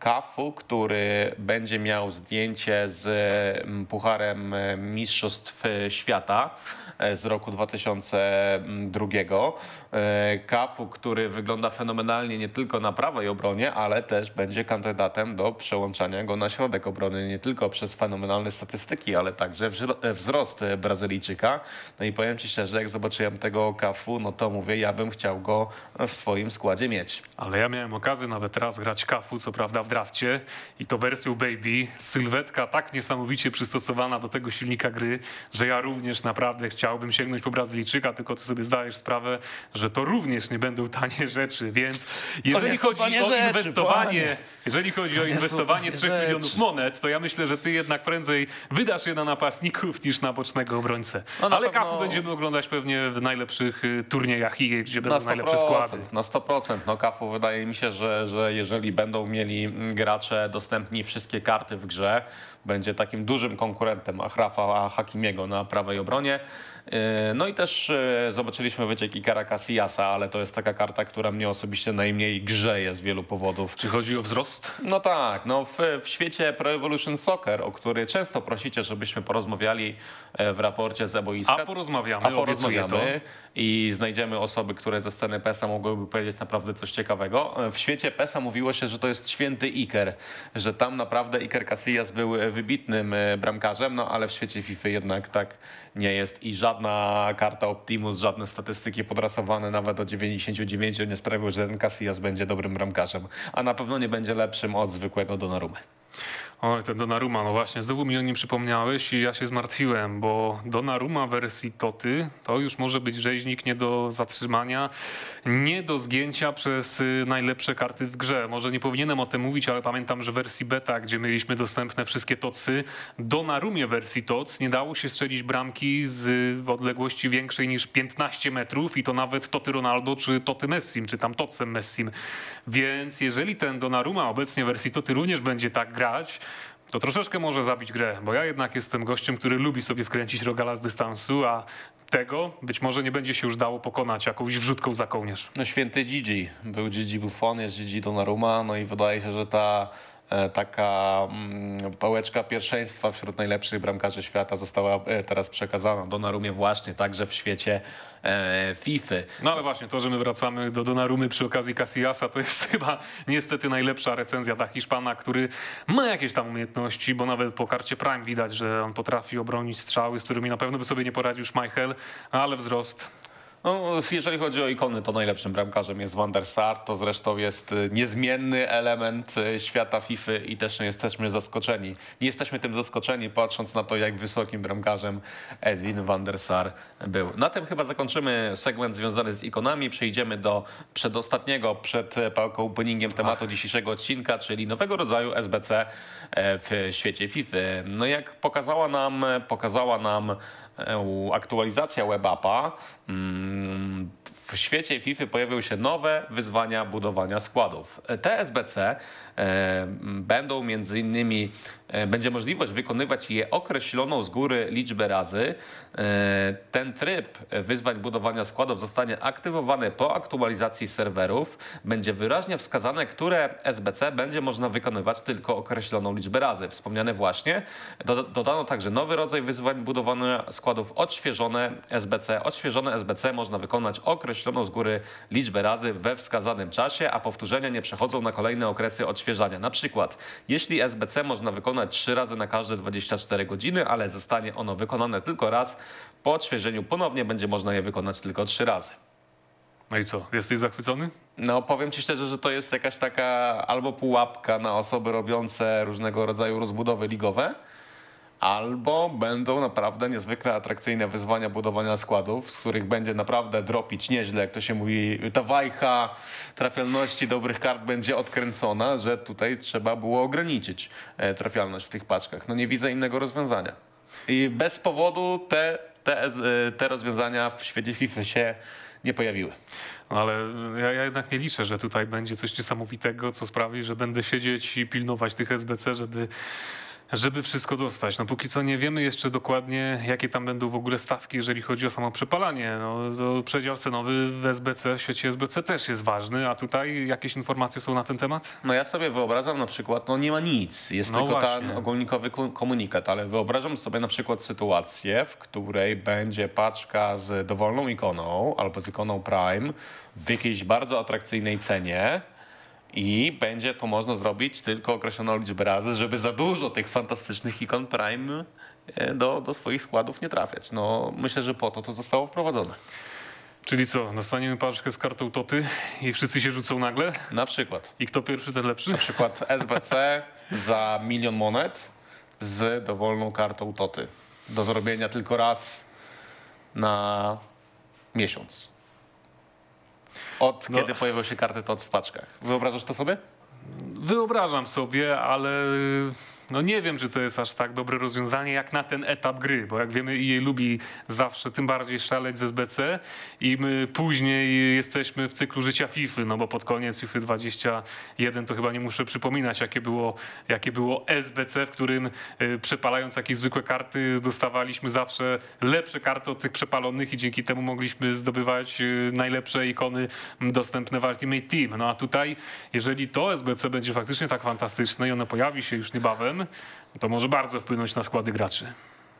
Kafu, który będzie miał zdjęcie z mm, Pucharem e, Mistrzostw Świata e, z roku 2002. E, Kafu, który wygląda fenomenalnie nie tylko na prawej obronie, ale też będzie kandydatem do przełączania go na środek obrony, nie tylko przez fenomenalne statystyki, ale także wzro- wzrost Brazylijczyka. No i powiem Ci szczerze, jak zobaczyłem tego Kafu, no to mówię, ja bym chciał go w swoim składzie mieć. Ale ja miałem okazję nawet raz grać kafu, co prawda w drafcie i to wersją Baby. Sylwetka tak niesamowicie przystosowana do tego silnika gry, że ja również naprawdę chciałbym sięgnąć po Brazylijczyka, tylko ty sobie zdajesz sprawę, że to również nie będą tanie rzeczy, więc jeżeli chodzi o rzeczy, inwestowanie, panie. jeżeli chodzi o inwestowanie tanie 3 rzeczy. milionów monet, to ja myślę, że ty jednak prędzej wydasz je na napastników niż na bocznego obrońcę. No na Ale pewno- kafu będziemy oglądać pewnie w najlepszych y, turniejach i gdzie będą najlepsze składy. Na 100%. No Kafu wydaje mi się, że, że jeżeli będą mieli gracze dostępni wszystkie karty w grze, będzie takim dużym konkurentem Achrafa Hakimiego na prawej obronie. Yy, No i też yy, zobaczyliśmy wyciek Ikara Casillasa, ale to jest taka karta, która mnie osobiście najmniej grzeje z wielu powodów. Czy chodzi o wzrost? No tak, no w, w świecie Pro Evolution Soccer, o który często prosicie, żebyśmy porozmawiali e, w raporcie z boiska. A porozmawiamy, A porozmawiamy i znajdziemy osoby, które ze sceny PESA mogłyby powiedzieć naprawdę coś ciekawego. W świecie PESA mówiło się, że to jest święty Iker, że tam naprawdę Iker Casillas był wybitnym e, bramkarzem, no ale w świecie FIFA jednak tak nie jest i żadna karta Optimus, żadne statystyki podrasowane nawet o 99 nie sprawiły, że ten Casillas będzie dobrym bramkarzem, a na pewno nie będzie lepszym od zwykłego Donnarumy. Oj, ten Donnarumma, no właśnie, znowu mi o nim przypomniałeś i ja się zmartwiłem, bo Donnarumma wersji Toty to już może być rzeźnik nie do zatrzymania, nie do zgięcia przez y, najlepsze karty w grze. Może nie powinienem o tym mówić, ale pamiętam, że w wersji beta, gdzie mieliśmy dostępne wszystkie tocy, Donnarumie wersji TOC nie dało się strzelić bramki z odległości większej niż 15 metrów i to nawet Toty Ronaldo czy Toty Messim, czy tam Tocem Messim. Więc jeżeli ten Donnarumma obecnie wersji Toty również będzie tak grać, to troszeczkę może zabić grę, bo ja jednak jestem gościem, który lubi sobie wkręcić rogala z dystansu, a tego być może nie będzie się już dało pokonać jakąś wrzutką za kołnierz. No święty Gigi. Był Gigi Buffon, jest Gigi Donnarumma, no i wydaje się, że ta taka mm, pałeczka pierwszeństwa wśród najlepszych bramkarzy świata została e, teraz przekazana Donnarumie właśnie także w świecie e, FIFA. No ale właśnie, to, że my wracamy do Donnarumy przy okazji Casillasa, to jest chyba niestety najlepsza recenzja dla Hiszpana, który ma jakieś tam umiejętności, bo nawet po karcie Prime widać, że on potrafi obronić strzały, z którymi na pewno by sobie nie poradził Schmeichel, ale wzrost No, jeżeli chodzi o ikony, to najlepszym bramkarzem jest Van der Sar. To zresztą jest y, niezmienny element y, świata FIFA i też nie jesteśmy zaskoczeni. Nie jesteśmy tym zaskoczeni, patrząc na to, jak wysokim bramkarzem Edwin van der Sar był. Na tym chyba zakończymy segment związany z ikonami. Przejdziemy do przedostatniego, przed e, pałką openingiem tematu dzisiejszego odcinka, czyli nowego rodzaju SBC e, w świecie FIFA. No jak pokazała nam, pokazała nam aktualizacja WebAppa, mm, w świecie FIFA pojawiły się nowe wyzwania budowania składów. Te SBC e, będą między innymi, e, będzie możliwość wykonywać je określoną z góry liczbę razy. E, ten tryb wyzwań budowania składów zostanie aktywowany po aktualizacji serwerów. Będzie wyraźnie wskazane, które SBC będzie można wykonywać tylko określoną liczbę razy. Wspomniane właśnie. Do, dodano także nowy rodzaj wyzwań budowania składów odświeżone SBC. Odświeżone SBC można wykonać określoną z góry liczbę razy we wskazanym czasie, a powtórzenia nie przechodzą na kolejne okresy odświeżania. Na przykład, jeśli SBC można wykonać 3 razy na każde 24 godziny, ale zostanie ono wykonane tylko raz, po odświeżeniu ponownie będzie można je wykonać tylko 3 razy. No i co, jesteś zachwycony? No, powiem ci szczerze, że to jest jakaś taka albo pułapka na osoby robiące różnego rodzaju rozbudowy ligowe, albo będą naprawdę niezwykle atrakcyjne wyzwania budowania składów, z których będzie naprawdę dropić nieźle, jak to się mówi, ta wajcha trafialności dobrych kart będzie odkręcona, że tutaj trzeba było ograniczyć e, trafialność w tych paczkach. No nie widzę innego rozwiązania. I bez powodu te, te, e, te rozwiązania w świecie FIFA się nie pojawiły. Ale ja, ja jednak nie liczę, że tutaj będzie coś niesamowitego, co sprawi, że będę siedzieć i pilnować tych SBC, żeby żeby wszystko dostać. No póki co nie wiemy jeszcze dokładnie, jakie tam będą w ogóle stawki, jeżeli chodzi o samo przepalanie. No, to przedział cenowy w SBC, w świecie SBC też jest ważny, a tutaj jakieś informacje są na ten temat? No ja sobie wyobrażam na przykład, no nie ma nic, jest No tylko właśnie. ten ogólnikowy ko- komunikat, ale wyobrażam sobie na przykład sytuację, w której będzie paczka z dowolną ikoną albo z ikoną Prime w jakiejś bardzo atrakcyjnej cenie i będzie to można zrobić tylko określoną liczbę razy, żeby za dużo tych fantastycznych ikon Prime e, do, do swoich składów nie trafiać. No myślę, że po to to zostało wprowadzone. Czyli co, dostaniemy paczkę z kartą Toty i wszyscy się rzucą nagle? Na przykład. I kto pierwszy, ten lepszy? Na przykład SBC za milion monet z dowolną kartą Toty. Do zrobienia tylko raz na miesiąc. Od No. kiedy pojawią się karty TOT w paczkach. Wyobrażasz to sobie? Wyobrażam sobie, ale no nie wiem, czy to jest aż tak dobre rozwiązanie jak na ten etap gry, bo jak wiemy EA lubi zawsze tym bardziej szaleć z SBC i my później jesteśmy w cyklu życia FIFA, no bo pod koniec FIFA 21 to chyba nie muszę przypominać, jakie było, jakie było SBC, w którym y, przepalając jakieś zwykłe karty dostawaliśmy zawsze lepsze karty od tych przepalonych i dzięki temu mogliśmy zdobywać y, najlepsze ikony dostępne w Ultimate Team. No a tutaj, jeżeli to SBC będzie faktycznie tak fantastyczne i ono pojawi się już niebawem, to może bardzo wpłynąć na składy graczy.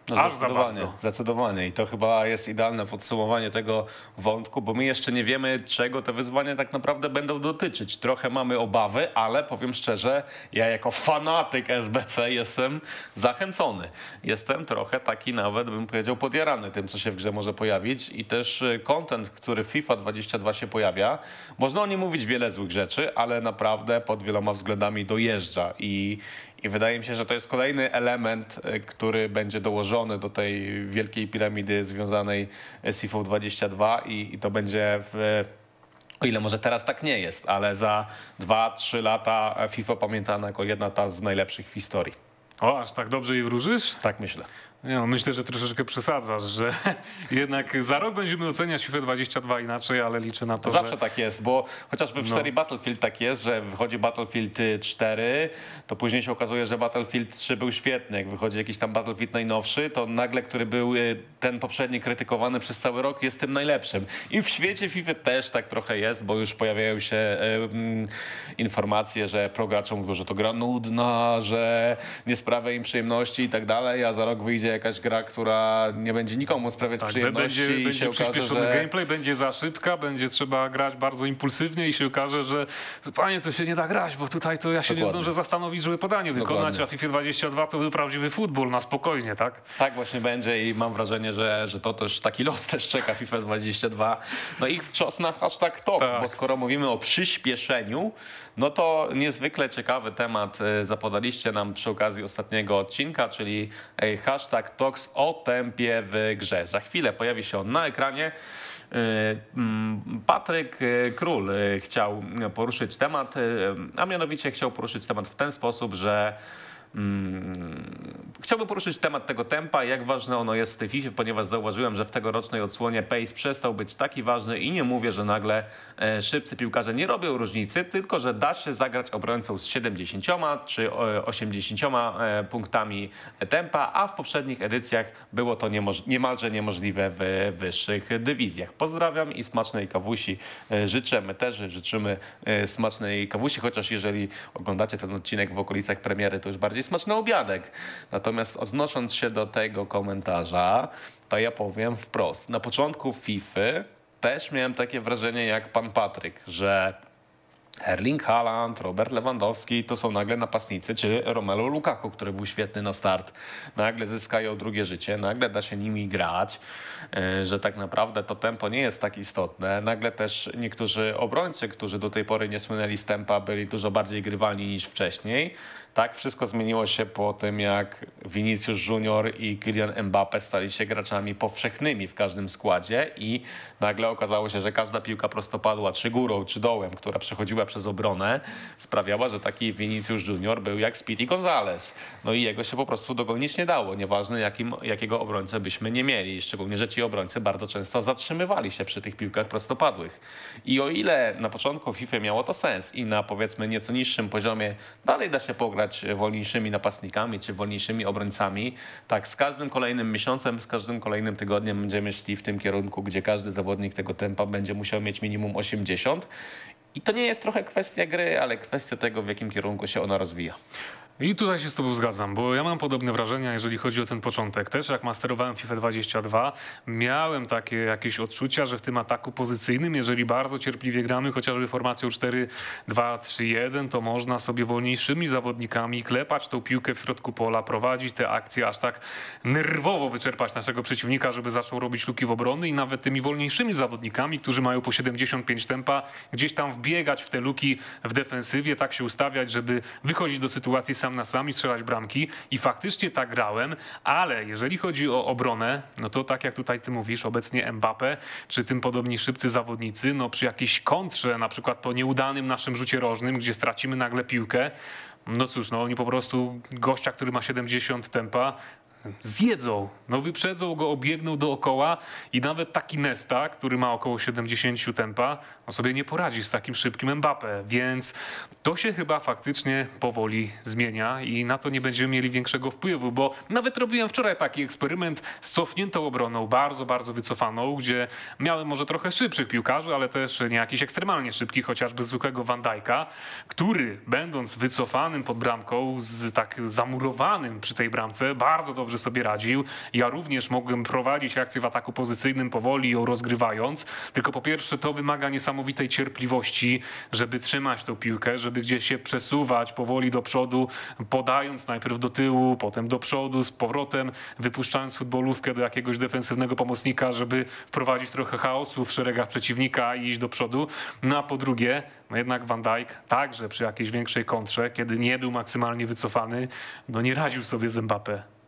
Aż za No, zdecydowanie, bardzo. zdecydowanie. I to chyba jest idealne podsumowanie tego wątku, bo my jeszcze nie wiemy, czego te wyzwania tak naprawdę będą dotyczyć. Trochę mamy obawy, ale powiem szczerze, ja jako fanatyk SBC jestem zachęcony. Jestem trochę taki nawet, bym powiedział, podjarany tym, co się w grze może pojawić i też y, content, który w FIFA 22 się pojawia. Można o nim mówić wiele złych rzeczy, ale naprawdę pod wieloma względami dojeżdża i i wydaje mi się, że to jest kolejny element, e, który będzie dołożony do tej wielkiej piramidy związanej z FIFA 22 i, i to będzie w. O ile może teraz tak nie jest, ale za 2-3 lata FIFA pamiętana jako jedna ta z najlepszych w historii. O, aż tak dobrze jej wróżysz? Tak myślę. Nie, no, myślę, że troszeczkę przesadzasz, że jednak za rok będziemy oceniać FIFA 22 inaczej, ale liczę na to, zawsze że... tak jest, bo chociażby w No. serii Battlefield tak jest, że wychodzi Battlefield y, 4, to później się okazuje, że Battlefield 3 był świetny. Jak wychodzi jakiś tam Battlefield najnowszy, to nagle, który był y, ten poprzedni krytykowany przez cały rok, jest tym najlepszym. I w świecie FIFA też tak trochę jest, bo już pojawiają się y, mm, informacje, że progracze mówią, że to gra nudna, że nie sprawia im przyjemności i tak dalej, a za rok wyjdzie jakaś gra, która nie będzie nikomu sprawiać Tak, przyjemności będzie i będzie się okaże, przyspieszony że... gameplay, będzie za szybka, będzie trzeba grać bardzo impulsywnie i się okaże, że panie, to się nie da grać, bo tutaj to ja się nie Dokładnie. zdążę zastanowić, żeby podanie wykonać, Dokładnie. a FIFA 22 to był prawdziwy futbol na spokojnie, tak? Tak właśnie będzie i mam wrażenie, że, że to też taki los też czeka FIFA 22. No i czas na hashtag TOX, Tak. bo skoro mówimy o przyspieszeniu, no to niezwykle ciekawy temat e, zapodaliście nam przy okazji ostatniego odcinka, czyli e, hashtag TOX o tempie w grze. Za chwilę pojawi się on na ekranie. E, mm, Patryk Król chciał poruszyć temat, a mianowicie chciał poruszyć temat w ten sposób, że Mm, Chciałbym poruszyć temat tego tempa, jak ważne ono jest w tej FIFA, ponieważ zauważyłem, że w tegorocznej odsłonie pace przestał być taki ważny i nie mówię, że nagle szybcy piłkarze nie robią różnicy, tylko że da się zagrać obrońcą z 70 czy e, 80 e, punktami tempa, a w poprzednich edycjach było to niemoż- niemalże niemożliwe w wyższych dywizjach. Pozdrawiam i smacznej kawusi e, życzę. My też życzymy e, smacznej kawusi, chociaż jeżeli oglądacie ten odcinek w okolicach premiery, to już bardziej smaczny obiadek. Natomiast odnosząc się do tego komentarza, to ja powiem wprost. Na początku FIFA też miałem takie wrażenie jak pan Patryk, że Erling Haaland, Robert Lewandowski to są nagle napastnicy, czy Romelu Lukaku, który był świetny na start. Nagle zyskają drugie życie, nagle da się nimi grać, e, że tak naprawdę to tempo nie jest tak istotne. Nagle też niektórzy obrońcy, którzy do tej pory nie słynęli z tempa, byli dużo bardziej grywalni niż wcześniej. Tak, wszystko zmieniło się po tym, jak Vinicius Junior i Kylian Mbappe stali się graczami powszechnymi w każdym składzie i nagle okazało się, że każda piłka prostopadła, czy górą, czy dołem, która przechodziła przez obronę, sprawiała, że taki Vinicius Junior był jak Speedy Gonzalez. No i jego się po prostu dogonić nie dało, nieważne jakim, jakiego obrońcę byśmy nie mieli. Szczególnie, że ci obrońcy bardzo często zatrzymywali się przy tych piłkach prostopadłych. I o ile na początku FIFA miało to sens i na powiedzmy nieco niższym poziomie dalej da się pograć pograć wolniejszymi napastnikami czy wolniejszymi obrońcami, tak z każdym kolejnym miesiącem, z każdym kolejnym tygodniem będziemy szli w tym kierunku, gdzie każdy zawodnik tego tempa będzie musiał mieć minimum 80. I to nie jest trochę kwestia gry, ale kwestia tego, w jakim kierunku się ona rozwija. I tutaj się z Tobą zgadzam, bo ja mam podobne wrażenia, jeżeli chodzi o ten początek. Też jak masterowałem FIFA 22, miałem takie jakieś odczucia, że w tym ataku pozycyjnym, jeżeli bardzo cierpliwie gramy, chociażby formacją 4-2-3-1, to można sobie wolniejszymi zawodnikami klepać tą piłkę w środku pola, prowadzić te akcje, aż tak nerwowo wyczerpać naszego przeciwnika, żeby zaczął robić luki w obrony i nawet tymi wolniejszymi zawodnikami, którzy mają po 75 tempa, gdzieś tam wbiegać w te luki w defensywie, tak się ustawiać, żeby wychodzić do sytuacji sam sam na sam i strzelać bramki. I faktycznie tak grałem, ale jeżeli chodzi o obronę, no to tak jak tutaj ty mówisz, obecnie Mbappe, czy tym podobni szybcy zawodnicy, no przy jakiejś kontrze, na przykład po nieudanym naszym rzucie rożnym, gdzie stracimy nagle piłkę, no cóż, no oni po prostu gościa, który ma 70 tempa, zjedzą, no wyprzedzą go, obiegną dookoła i nawet taki Nesta, który ma około 70 tempa, on sobie nie poradzi z takim szybkim Mbappe, więc to się chyba faktycznie powoli zmienia i na to nie będziemy mieli większego wpływu, bo nawet robiłem wczoraj taki eksperyment z cofniętą obroną, bardzo, bardzo wycofaną, gdzie miałem może trochę szybszych piłkarzy, ale też nie jakiś ekstremalnie szybkich, chociażby zwykłego Van Dijk'a, który będąc wycofanym pod bramką, z tak zamurowanym przy tej bramce, bardzo dobrze sobie radził. Ja również mogłem prowadzić akcję w ataku pozycyjnym powoli ją rozgrywając, tylko po pierwsze to wymaga niesamowitej cierpliwości, żeby trzymać tą piłkę, żeby gdzieś się przesuwać powoli do przodu, podając najpierw do tyłu, potem do przodu, z powrotem, wypuszczając futbolówkę do jakiegoś defensywnego pomocnika, żeby wprowadzić trochę chaosu w szeregach przeciwnika i iść do przodu. No a po drugie, no jednak Van Dijk także przy jakiejś większej kontrze, kiedy nie był maksymalnie wycofany, no nie radził sobie z Mbappé.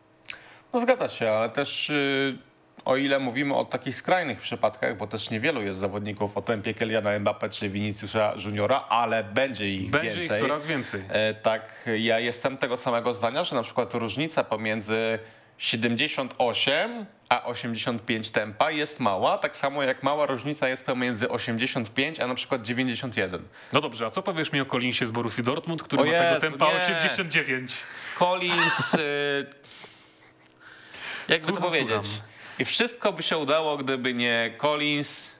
No zgadza się, ale też... Yy o ile mówimy o takich skrajnych przypadkach, bo też niewielu jest zawodników o tempie Keliana Mbappe czy Viniciusa Juniora, ale będzie ich będzie więcej. Będzie ich coraz więcej. E, tak, ja jestem tego samego zdania, że na przykład różnica pomiędzy 78 a 85 tempa jest mała, tak samo jak mała różnica jest pomiędzy 85 a na przykład 91. No dobrze, a co powiesz mi o Collinsie z Borussii Dortmund, który o ma Jezu, tego tempa nie. 89? Collins, y, jakby to powiedzieć... I wszystko by się udało, gdyby nie Collins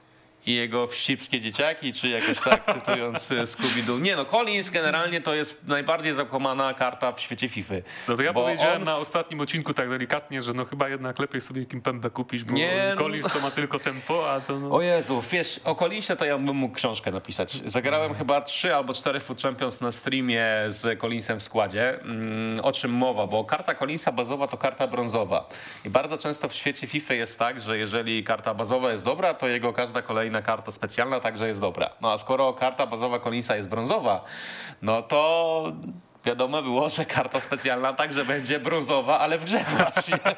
i jego wścibskie dzieciaki, czy jakoś tak, cytując e, Scooby-Doo. Nie no, Collins generalnie to jest najbardziej zakłamana karta w świecie FIFA. No to ja powiedziałem on... na ostatnim odcinku tak delikatnie, że no chyba jednak lepiej sobie Kimpembe kupić, bo nie, no. Collins to ma tylko tempo, a to no... O Jezu, wiesz, o Collinsie to ja bym mógł książkę napisać. Zagrałem hmm. chyba trzy albo cztery Foot Champions na streamie z Collinsem w składzie. Mm, o czym mowa? Bo karta Collinsa bazowa to karta brązowa. I bardzo często w świecie FIFA jest tak, że jeżeli karta bazowa jest dobra, to jego każda kolejna kolejna karta specjalna także jest dobra. No a skoro karta bazowa Collinsa jest brązowa, no to wiadomo było, że karta specjalna także będzie brązowa, ale w grze właśnie.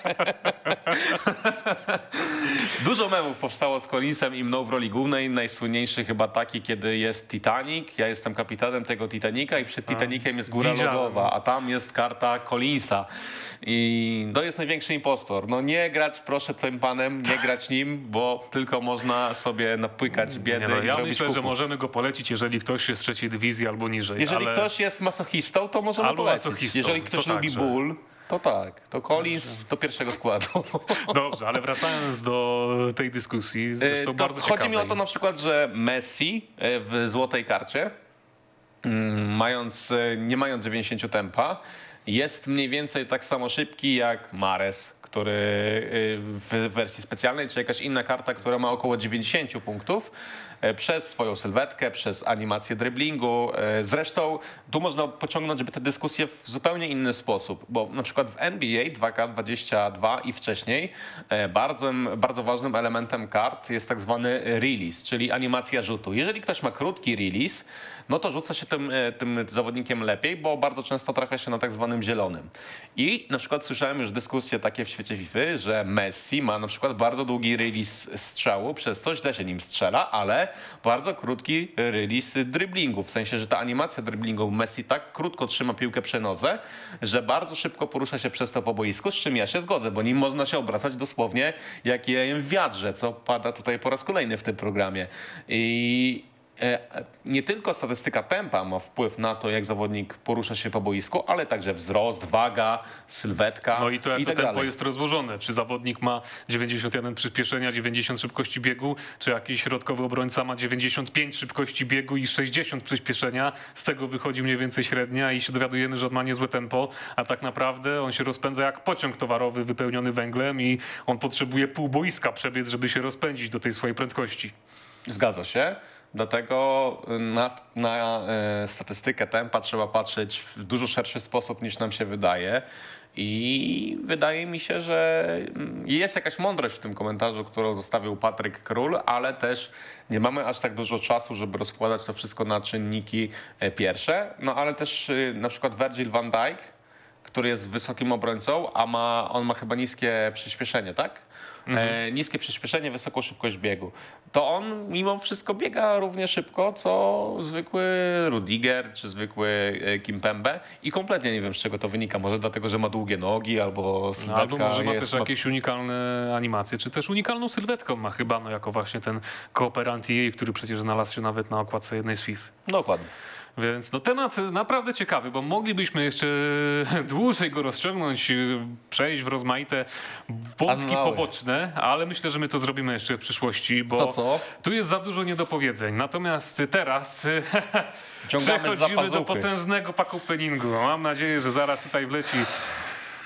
Dużo memów powstało z Collinsem i mną w roli głównej. Najsłynniejszy chyba taki, kiedy jest Titanic. Ja jestem kapitanem tego Titanica i przed Titanicem jest góra Widziałem. lodowa, a tam jest karta Collinsa. I to jest największy impostor. No nie grać proszę tym panem, nie grać nim, bo tylko można sobie napłykać biedy no, Ja myślę, kuku. że możemy go polecić, jeżeli ktoś jest w trzeciej dywizji albo niżej. Jeżeli ale... ktoś jest masochistą, to możemy albo polecić. Jeżeli ktoś lubi także. ból, to tak, to Collins do pierwszego składu. Dobrze, ale wracając do tej dyskusji, zresztą e, to bardzo Chodzi ciekawej. mi o to na przykład, że Messi e, w złotej karcie, mm, mając, e, nie mając 90 tempa, jest mniej więcej tak samo szybki jak Mares, który w wersji specjalnej, czy jakaś inna karta, która ma około 90 punktów. E, przez swoją sylwetkę, przez animację driblingu. E, zresztą tu można pociągnąć tę dyskusję w zupełnie inny sposób, bo na przykład w NBA 2K22 i wcześniej e, bardzo, bardzo ważnym elementem kart jest tak zwany release, czyli animacja rzutu. Jeżeli ktoś ma krótki release, no to rzuca się tym, tym zawodnikiem lepiej, bo bardzo często trafia się na tak zwanym zielonym. I na przykład słyszałem już dyskusje takie w świecie FIFA, że Messi ma na przykład bardzo długi release strzału, przez co źle się nim strzela, ale bardzo krótki release driblingu. W sensie, że ta animacja driblingu Messi tak krótko trzyma piłkę przy nodze, że bardzo szybko porusza się przez to po boisku, z czym ja się zgodzę, bo nim można się obracać dosłownie jak jejem w wiadrze, co pada tutaj po raz kolejny w tym programie. I e, nie tylko statystyka tempa ma wpływ na to, jak zawodnik porusza się po boisku, ale także wzrost, waga, sylwetka No i to jak i to tak tempo dalej. jest rozłożone. Czy zawodnik ma 91 przyspieszenia, 90 szybkości biegu, czy jakiś środkowy obrońca ma 95 szybkości biegu i 60 przyspieszenia. Z tego wychodzi mniej więcej średnia i się dowiadujemy, że on ma niezłe tempo, a tak naprawdę on się rozpędza jak pociąg towarowy wypełniony węglem i on potrzebuje pół boiska przebiec, żeby się rozpędzić do tej swojej prędkości. Zgadza się. Dlatego na, na e, statystykę tempa trzeba patrzeć w dużo szerszy sposób niż nam się wydaje. I wydaje mi się, że mm, jest jakaś mądrość w tym komentarzu, którą zostawił Patryk Król, ale też nie mamy aż tak dużo czasu, żeby rozkładać to wszystko na czynniki e, pierwsze. No ale też y, na przykład Virgil van Dijk, który jest wysokim obrońcą, a ma, on ma chyba niskie przyspieszenie, tak? E, niskie przyspieszenie, wysoką szybkość biegu. To on mimo wszystko biega równie szybko, co zwykły Rudiger czy zwykły e, Kimpembe i kompletnie nie wiem z czego to wynika. Może dlatego, że ma długie nogi albo sylwetka Albo może ma też jakieś unikalne animacje, czy też unikalną sylwetkę on ma chyba, no jako właśnie ten kooperant jej, który przecież znalazł się nawet na okładce jednej z FIFA. Dokładnie. Więc no, temat naprawdę ciekawy, bo moglibyśmy jeszcze dłużej go rozciągnąć, y, przejść w rozmaite wątki poboczne, ale myślę, że my to zrobimy jeszcze w przyszłości, bo To tu jest za dużo niedopowiedzeń. Natomiast teraz przechodzimy do potężnego pakopeningu. Mam nadzieję, że zaraz tutaj wleci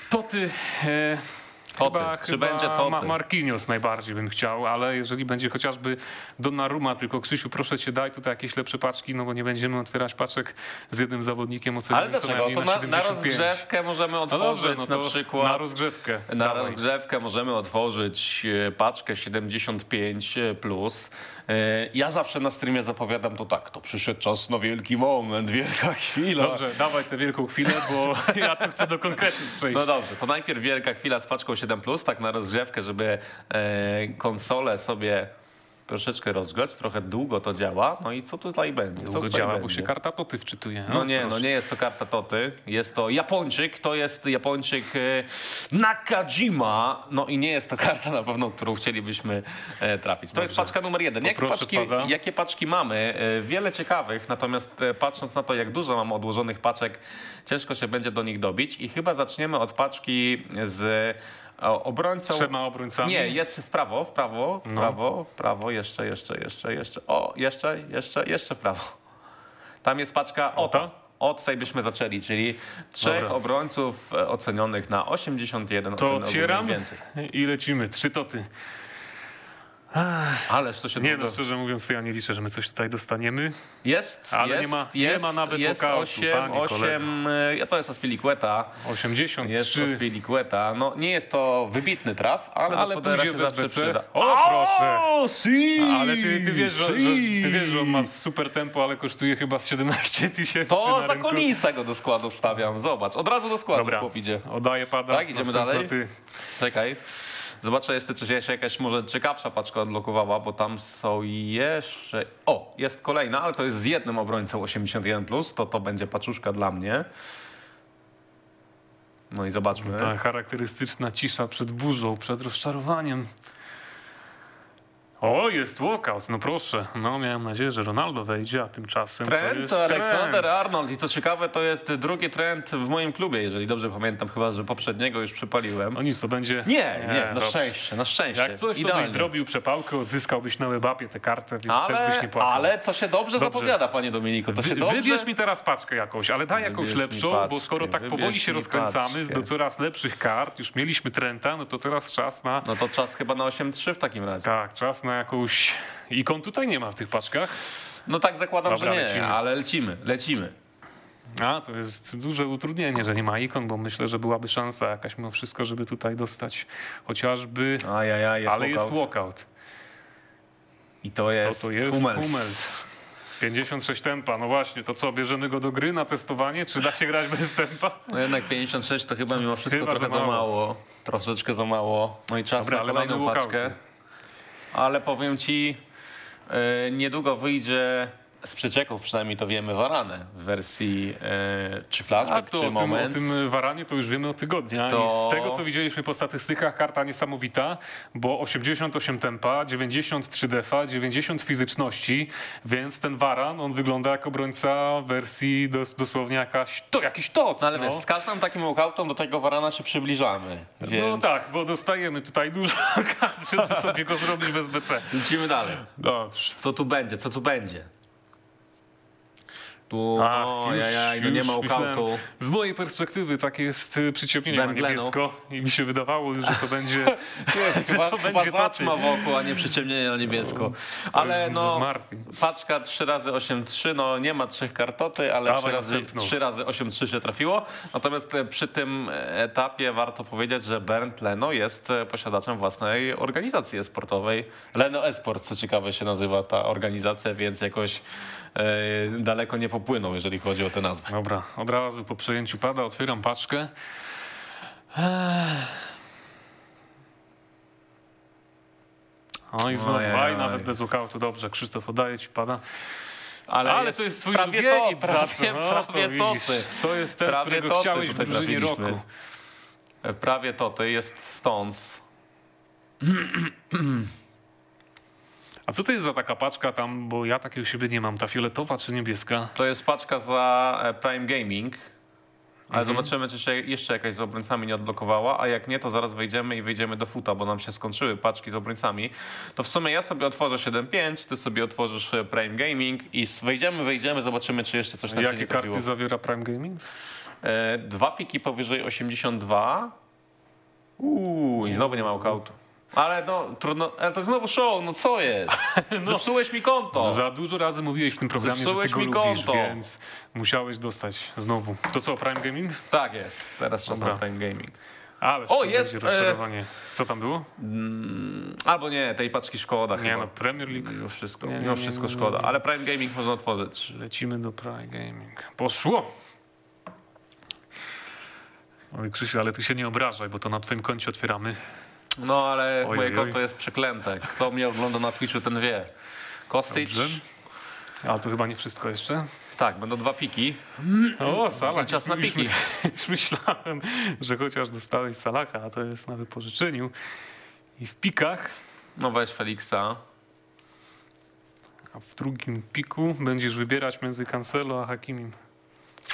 Toty. E, Toty. Chyba, Czy chyba będzie Toty? Ma Marquinhos najbardziej bym chciał, ale jeżeli będzie chociażby Donnarumma, tylko Krzysiu, proszę cię, daj tutaj jakieś lepsze paczki, no bo nie będziemy otwierać paczek z jednym zawodnikiem Ale ocenionym co dlaczego? To na na, na 75. rozgrzewkę możemy No otworzyć dobrze, no na to przykład... na rozgrzewkę. Na Dawaj. rozgrzewkę możemy otworzyć e, paczkę 75 plus. E, Ja zawsze na streamie zapowiadam to tak, to przyszedł czas na wielki moment, wielka chwila. Dobrze, dawaj tę wielką chwilę, bo ja tu chcę do konkretnych przejść. No dobrze, to najpierw wielka chwila z paczką 7 plus, tak na rozgrzewkę, żeby e, konsolę sobie troszeczkę rozgrzać, trochę długo to działa. No i co tutaj będzie? Co Długo tutaj działa, bo będzie? się karta Toty wczytuje. No nie, no proszę. nie jest to karta Toty, jest to Japończyk, to jest Japończyk e, Nakajima, no i nie jest to karta na pewno, którą chcielibyśmy e, trafić. To jest Dobrze. paczka numer jeden. Jakie paczki, jakie paczki mamy? Wiele ciekawych, natomiast patrząc na to, jak dużo mam odłożonych paczek, ciężko się będzie do nich dobić i chyba zaczniemy od paczki z obrońcą. Trzema obrońcami. Nie, jest w prawo, w prawo, w No. prawo, w prawo, jeszcze, jeszcze, jeszcze, jeszcze. O, jeszcze, jeszcze, jeszcze w prawo. Tam jest paczka o ta? to. Od tej byśmy zaczęli, czyli trzech Dobra. obrońców e, ocenionych na 81 To oceny więcej. i lecimy. Trzy Toty. Ależ to się Nie długo... no, szczerze mówiąc, to ja nie liczę, że my coś tutaj dostaniemy. Jest, Ale nie jest, ma- nie jest, ma nawet jest walkoutu, 8, panie 8, e, ja to jest Aspilicueta, 83. jest Aspilicueta. No nie jest to wybitny traf, ale, Ale do pójdzie się w zawsze SBC. przyda. O, proszę. O, si, Ale ty, ty, wiesz, że, że, si. ty wiesz, że on ma super tempo, ale kosztuje chyba z 17 tysięcy To na za. Konisa go do składu wstawiam, zobacz, od razu do składu Dobra, chłop idzie. oddaję pada. Tak, idziemy Następna dalej? Ty. Czekaj. Zobaczę jeszcze, czy się jeszcze jakaś może ciekawsza paczka odblokowała, bo tam są jeszcze... O, jest kolejna, ale to jest z jednym obrońcą 81+, to to będzie paczuszka dla mnie. No i zobaczmy. Ta charakterystyczna cisza przed burzą, przed rozczarowaniem. O, jest walkout, no proszę. No miałem nadzieję, że Ronaldo wejdzie, a tymczasem to Trent, jest Aleksander Trent. Arnold i co ciekawe, to jest drugi trend w moim klubie, jeżeli dobrze pamiętam, chyba, że poprzedniego już przypaliłem. No nic, to będzie... Nie, nie, na dobrze. szczęście, na szczęście. Jak coś, to byś zrobił przepałkę, odzyskałbyś na webapie tę kartę, więc też byś ale, nie płakał. ale to się dobrze, Dobrze. zapowiada, panie Dominiku. To się Wy, dobrze... Wybierz mi teraz paczkę jakąś, ale daj jakąś Wybierz mi lepszą, bo paczkę, skoro tak powoli się rozkręcamy paczkę. do coraz lepszych kart, już mieliśmy Trenta, no to teraz czas na... No to czas chyba na 8-3 w takim razie. Tak, czas na jakąś... Ikon tutaj nie ma w tych paczkach. No tak zakładam, Dobra, że nie, lecimy. ale lecimy, lecimy. A, to jest duże utrudnienie, że nie ma ikon, bo myślę, że byłaby szansa jakaś mimo wszystko, żeby tutaj dostać chociażby... Ajajaj, jest ale jest walkout. walkout. I to To jest, to jest Hummels. Hummels. 56 tempa, no właśnie, to co, bierzemy go do gry na testowanie, czy da się grać bez tempa? No jednak 56 to chyba mimo wszystko Chyba trochę za za mało. mało. Troszeczkę za mało. No i czas Dobra, na kolejną paczkę. walkouty. Ale powiem ci, e, niedługo wyjdzie z przecieków przynajmniej to wiemy Varanę w wersji e, czy A flashback, to czy o tym, o moment. tym Waranie to już wiemy od tygodnia. To- I z tego, co widzieliśmy po statystykach, karta niesamowita, bo 88 tempa, 93 defa, 90 fizyczności, więc ten Waran, on wygląda jak obrońca wersji dos, dosłownie jakaś, to jakiś toc. No ale no. wiesz, z każdym takim walkoutem do tego Varana się przybliżamy. Więc No tak, bo dostajemy tutaj dużo kart, żeby sobie go zrobić w SBC. lecimy dalej. Co tu będzie? Co tu będzie? Tu, Ach, o, już- jajaj, no nie ma walkoutu. Z mojej perspektywy takie jest y, przyciemnienie na niebiesko i mi się wydawało, że to będzie, Chyba, to chyba będzie zaćma wokół, a nie przyciemnienie na niebiesko. Ale no, paczka 3 razy 8-3, no nie ma trzech kartoty, ale Dawaj 3 razy, następną. 3 razy 8-3 się trafiło. Natomiast e, przy tym etapie warto powiedzieć, że Bernd Leno jest e, posiadaczem własnej organizacji sportowej. Leno Esport, co ciekawe się nazywa ta organizacja, więc jakoś e, daleko nie popłynął, jeżeli chodzi o tę nazwę. Dobra, od razu po przejęciu pada otwieram paczkę. Oj, znowu, Ojej, aj, oj. nawet bez walkoutu, dobrze, Krzysztof oddaje ci pada. Ale, Ale to jest twój prawie to, prawie, to, no, prawie to to, widzisz. To jest ten, Prawie którego toty chciałeś w drużynie roku. Prawie to, to jest Stones. A co to jest za taka paczka tam, bo ja takiej u siebie nie mam, ta fioletowa czy niebieska? To jest paczka za e, Prime Gaming. Ale Mhm. zobaczymy, czy się jeszcze jakaś z obrońcami nie odblokowała, a jak nie, to zaraz wejdziemy i wejdziemy do futa, bo nam się skończyły paczki z obrońcami. To w sumie ja sobie otworzę 7.5, ty sobie otworzysz e, Prime Gaming i wejdziemy, wejdziemy, zobaczymy, czy jeszcze coś się Jakie nie trafiło. karty zawiera Prime Gaming? E, dwa piki powyżej 82. Uuu, i znowu nie ma walkoutu. Ale no, trudno, ale to znowu show, no co jest? Zepsułeś mi konto. Za dużo razy mówiłeś w tym programie, że ty Zepsułeś mi lubisz, konto. więc musiałeś dostać znowu. To co, Prime Gaming? Tak jest, teraz czas Dobra. na Prime Gaming. Ale O, jest, e, rozczarowanie. Co tam było? Albo nie, tej paczki szkoda Nie chyba. no, Premier League. Mimo wszystko, Nie, mimo wszystko nie, nie, szkoda. Ale Prime Gaming można otworzyć. Lecimy do Prime Gaming. Poszło! Oj Krzysiu, ale ty się nie obrażaj, bo to na twoim koncie otwieramy. No ale Oj, moje oj, oj. konto jest przeklęte. Kto mnie ogląda na Twitchu, ten wie. Kostic. Ale to chyba nie wszystko jeszcze. Tak, będą dwa piki. O, Salah. Czas na piki. Już myślałem, że chociaż dostałeś Salaha, a to jest na wypożyczeniu. I w pikach, No weź Felixa. a w drugim piku będziesz wybierać między Cancelo a Hakimim.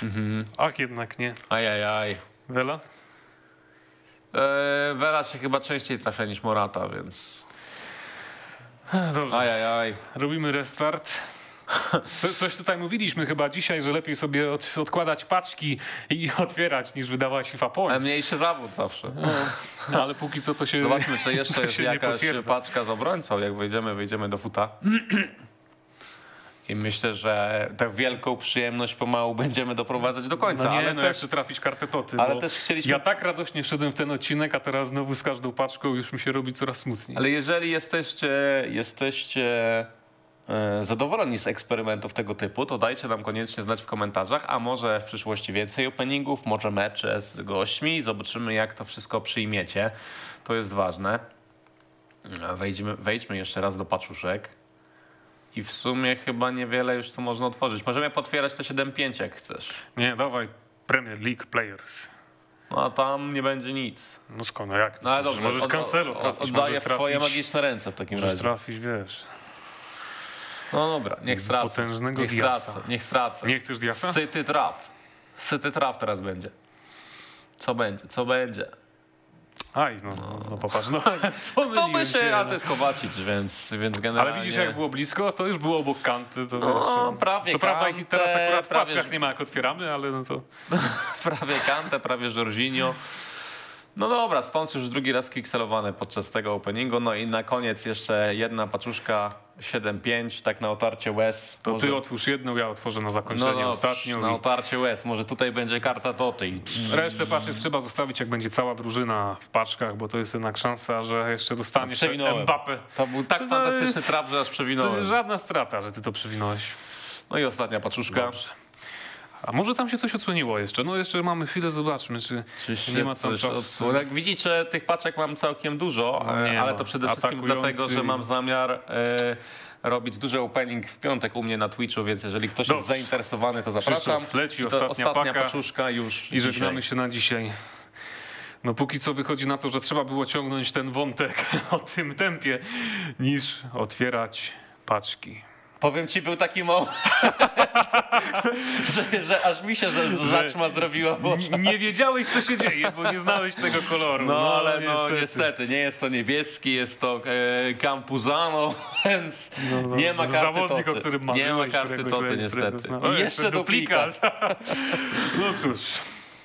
Mhm. Ach, jednak nie. Ajajaj. Wela? Eee, Vera się chyba częściej trafia niż Morata, więc... Dobrze. Ajajaj. Robimy restart. Co, coś tutaj mówiliśmy chyba dzisiaj, że lepiej sobie od, odkładać paczki i otwierać niż wydawać FIFA Points. mniejszy zawód zawsze. No, ale póki co to się... Zobaczmy, czy jeszcze jest jakaś paczka z obrońcą. Jak wejdziemy, wejdziemy do futa. I myślę, że tę wielką przyjemność pomału będziemy doprowadzać do końca. No nie, ale no też jeszcze trafić kartę Toty. ale też chcieliśmy- Ja tak radośnie szedłem w ten odcinek, a teraz znowu z każdą paczką już mi się robi coraz smutniej. Ale jeżeli jesteście, jesteście e, zadowoleni z eksperymentów tego typu, to dajcie nam koniecznie znać w komentarzach, a może w przyszłości więcej openingów, może mecze z gośćmi, zobaczymy jak to wszystko przyjmiecie. To jest ważne. E, Wejdźmy, wejdźmy jeszcze raz do paczuszek. I w sumie chyba niewiele już tu można otworzyć. Możemy potwierać te 7.5 jak chcesz. Nie, dawaj Premier League Players. No a tam nie będzie nic. No skąd, no jak? No ale dobrze, możesz od- Cancelo od- trafić, Oddaję możesz w twoje trafić, magiczne ręce w takim możesz razie. trafić, wiesz. No dobra, niech stracę. Potężnego niech Diasa. stracę, niech stracę. Nie chcesz Diasa? Syty traf. Syty traf teraz będzie. Co będzie, co będzie? Aj, no, no, no popatrz, no. To by się, no. ale to jest Kowacic, więc, więc generalnie... Ale widzisz, jak było blisko, to już było obok kanty. To No, wiesz, prawie Co prawda kantę, teraz akurat w paczkach że- nie ma jak otwieramy, ale no to... prawie Kante, prawie Jorginho. No dobra, stąd już drugi raz kikselowane podczas tego openingu. No i na koniec jeszcze jedna paczuszka 7-5, tak na otarcie łez. To Może- ty otwórz jedną, ja otworzę na zakończenie no, ostatnią. Na i otarcie łez. Może tutaj będzie karta Toty. i- Resztę paczek trzeba zostawić, jak będzie cała drużyna w paczkach, bo to jest jednak szansa, że jeszcze dostaniesz Przewinąłem. Mbappé. To był tak To fantastyczny jest- trap, że aż To przewinąłem. jest żadna strata, że ty to przewinąłeś. No i ostatnia paczuszka. Dobrze. A może tam się coś odsłoniło jeszcze? No jeszcze mamy chwilę, zobaczmy, czy, Czy nie ma tam czasu. Jak widzicie, tych paczek mam całkiem dużo, No e, ale ma. to przede wszystkim Atakujący- dlatego, że mam zamiar e, robić duży opening w piątek u mnie na Twitchu, więc jeżeli ktoś Dobrze. jest zainteresowany, to zapraszam. Krzysztof, leci ostatnia ostatnia paka paczuszka już I żegnamy się na dzisiaj. No póki co wychodzi na to, że trzeba było ciągnąć ten wątek o tym tempie, niż otwierać paczki. Powiem ci, był taki moment, że, że aż mi się ze- z zaćma zrobiła w oczach. Nie wiedziałeś, co się dzieje, bo nie znałeś tego koloru. No, ale no niestety. nie jest to niebieski, jest to e, Campuzano, więc No, no, nie ma karty zawodnik, toty. o którym Nie ma karty toty niestety. zna- O, jeszcze duplikat. No cóż,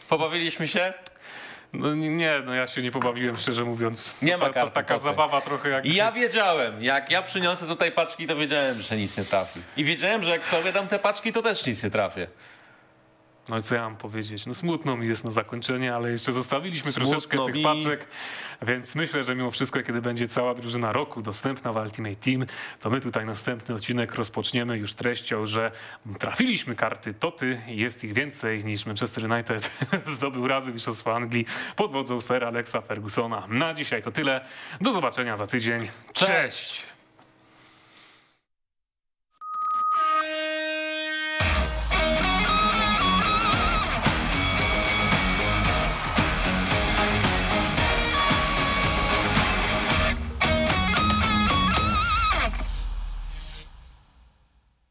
Pobawiliśmy się? No nie, no ja się nie pobawiłem, szczerze mówiąc. Nie ma karty Taka zabawa trochę jak... Ja wiedziałem, jak ja przyniosę tutaj paczki, to wiedziałem, że nic nie trafi. I wiedziałem, że jak tobie dam te paczki, to też nic nie trafię. No i co ja mam powiedzieć? No smutno mi jest na zakończenie, ale jeszcze zostawiliśmy Smutno troszeczkę tych mi. paczek, więc myślę, że mimo wszystko, kiedy będzie cała drużyna roku dostępna w Ultimate Team, to my tutaj następny odcinek rozpoczniemy już treścią, że trafiliśmy karty Toty i jest ich więcej niż Manchester United zdobył razy Mistrzostwa Anglii pod wodzą Sir Alexa Fergusona. Na dzisiaj to tyle. Do zobaczenia za tydzień. Cześć. Cześć.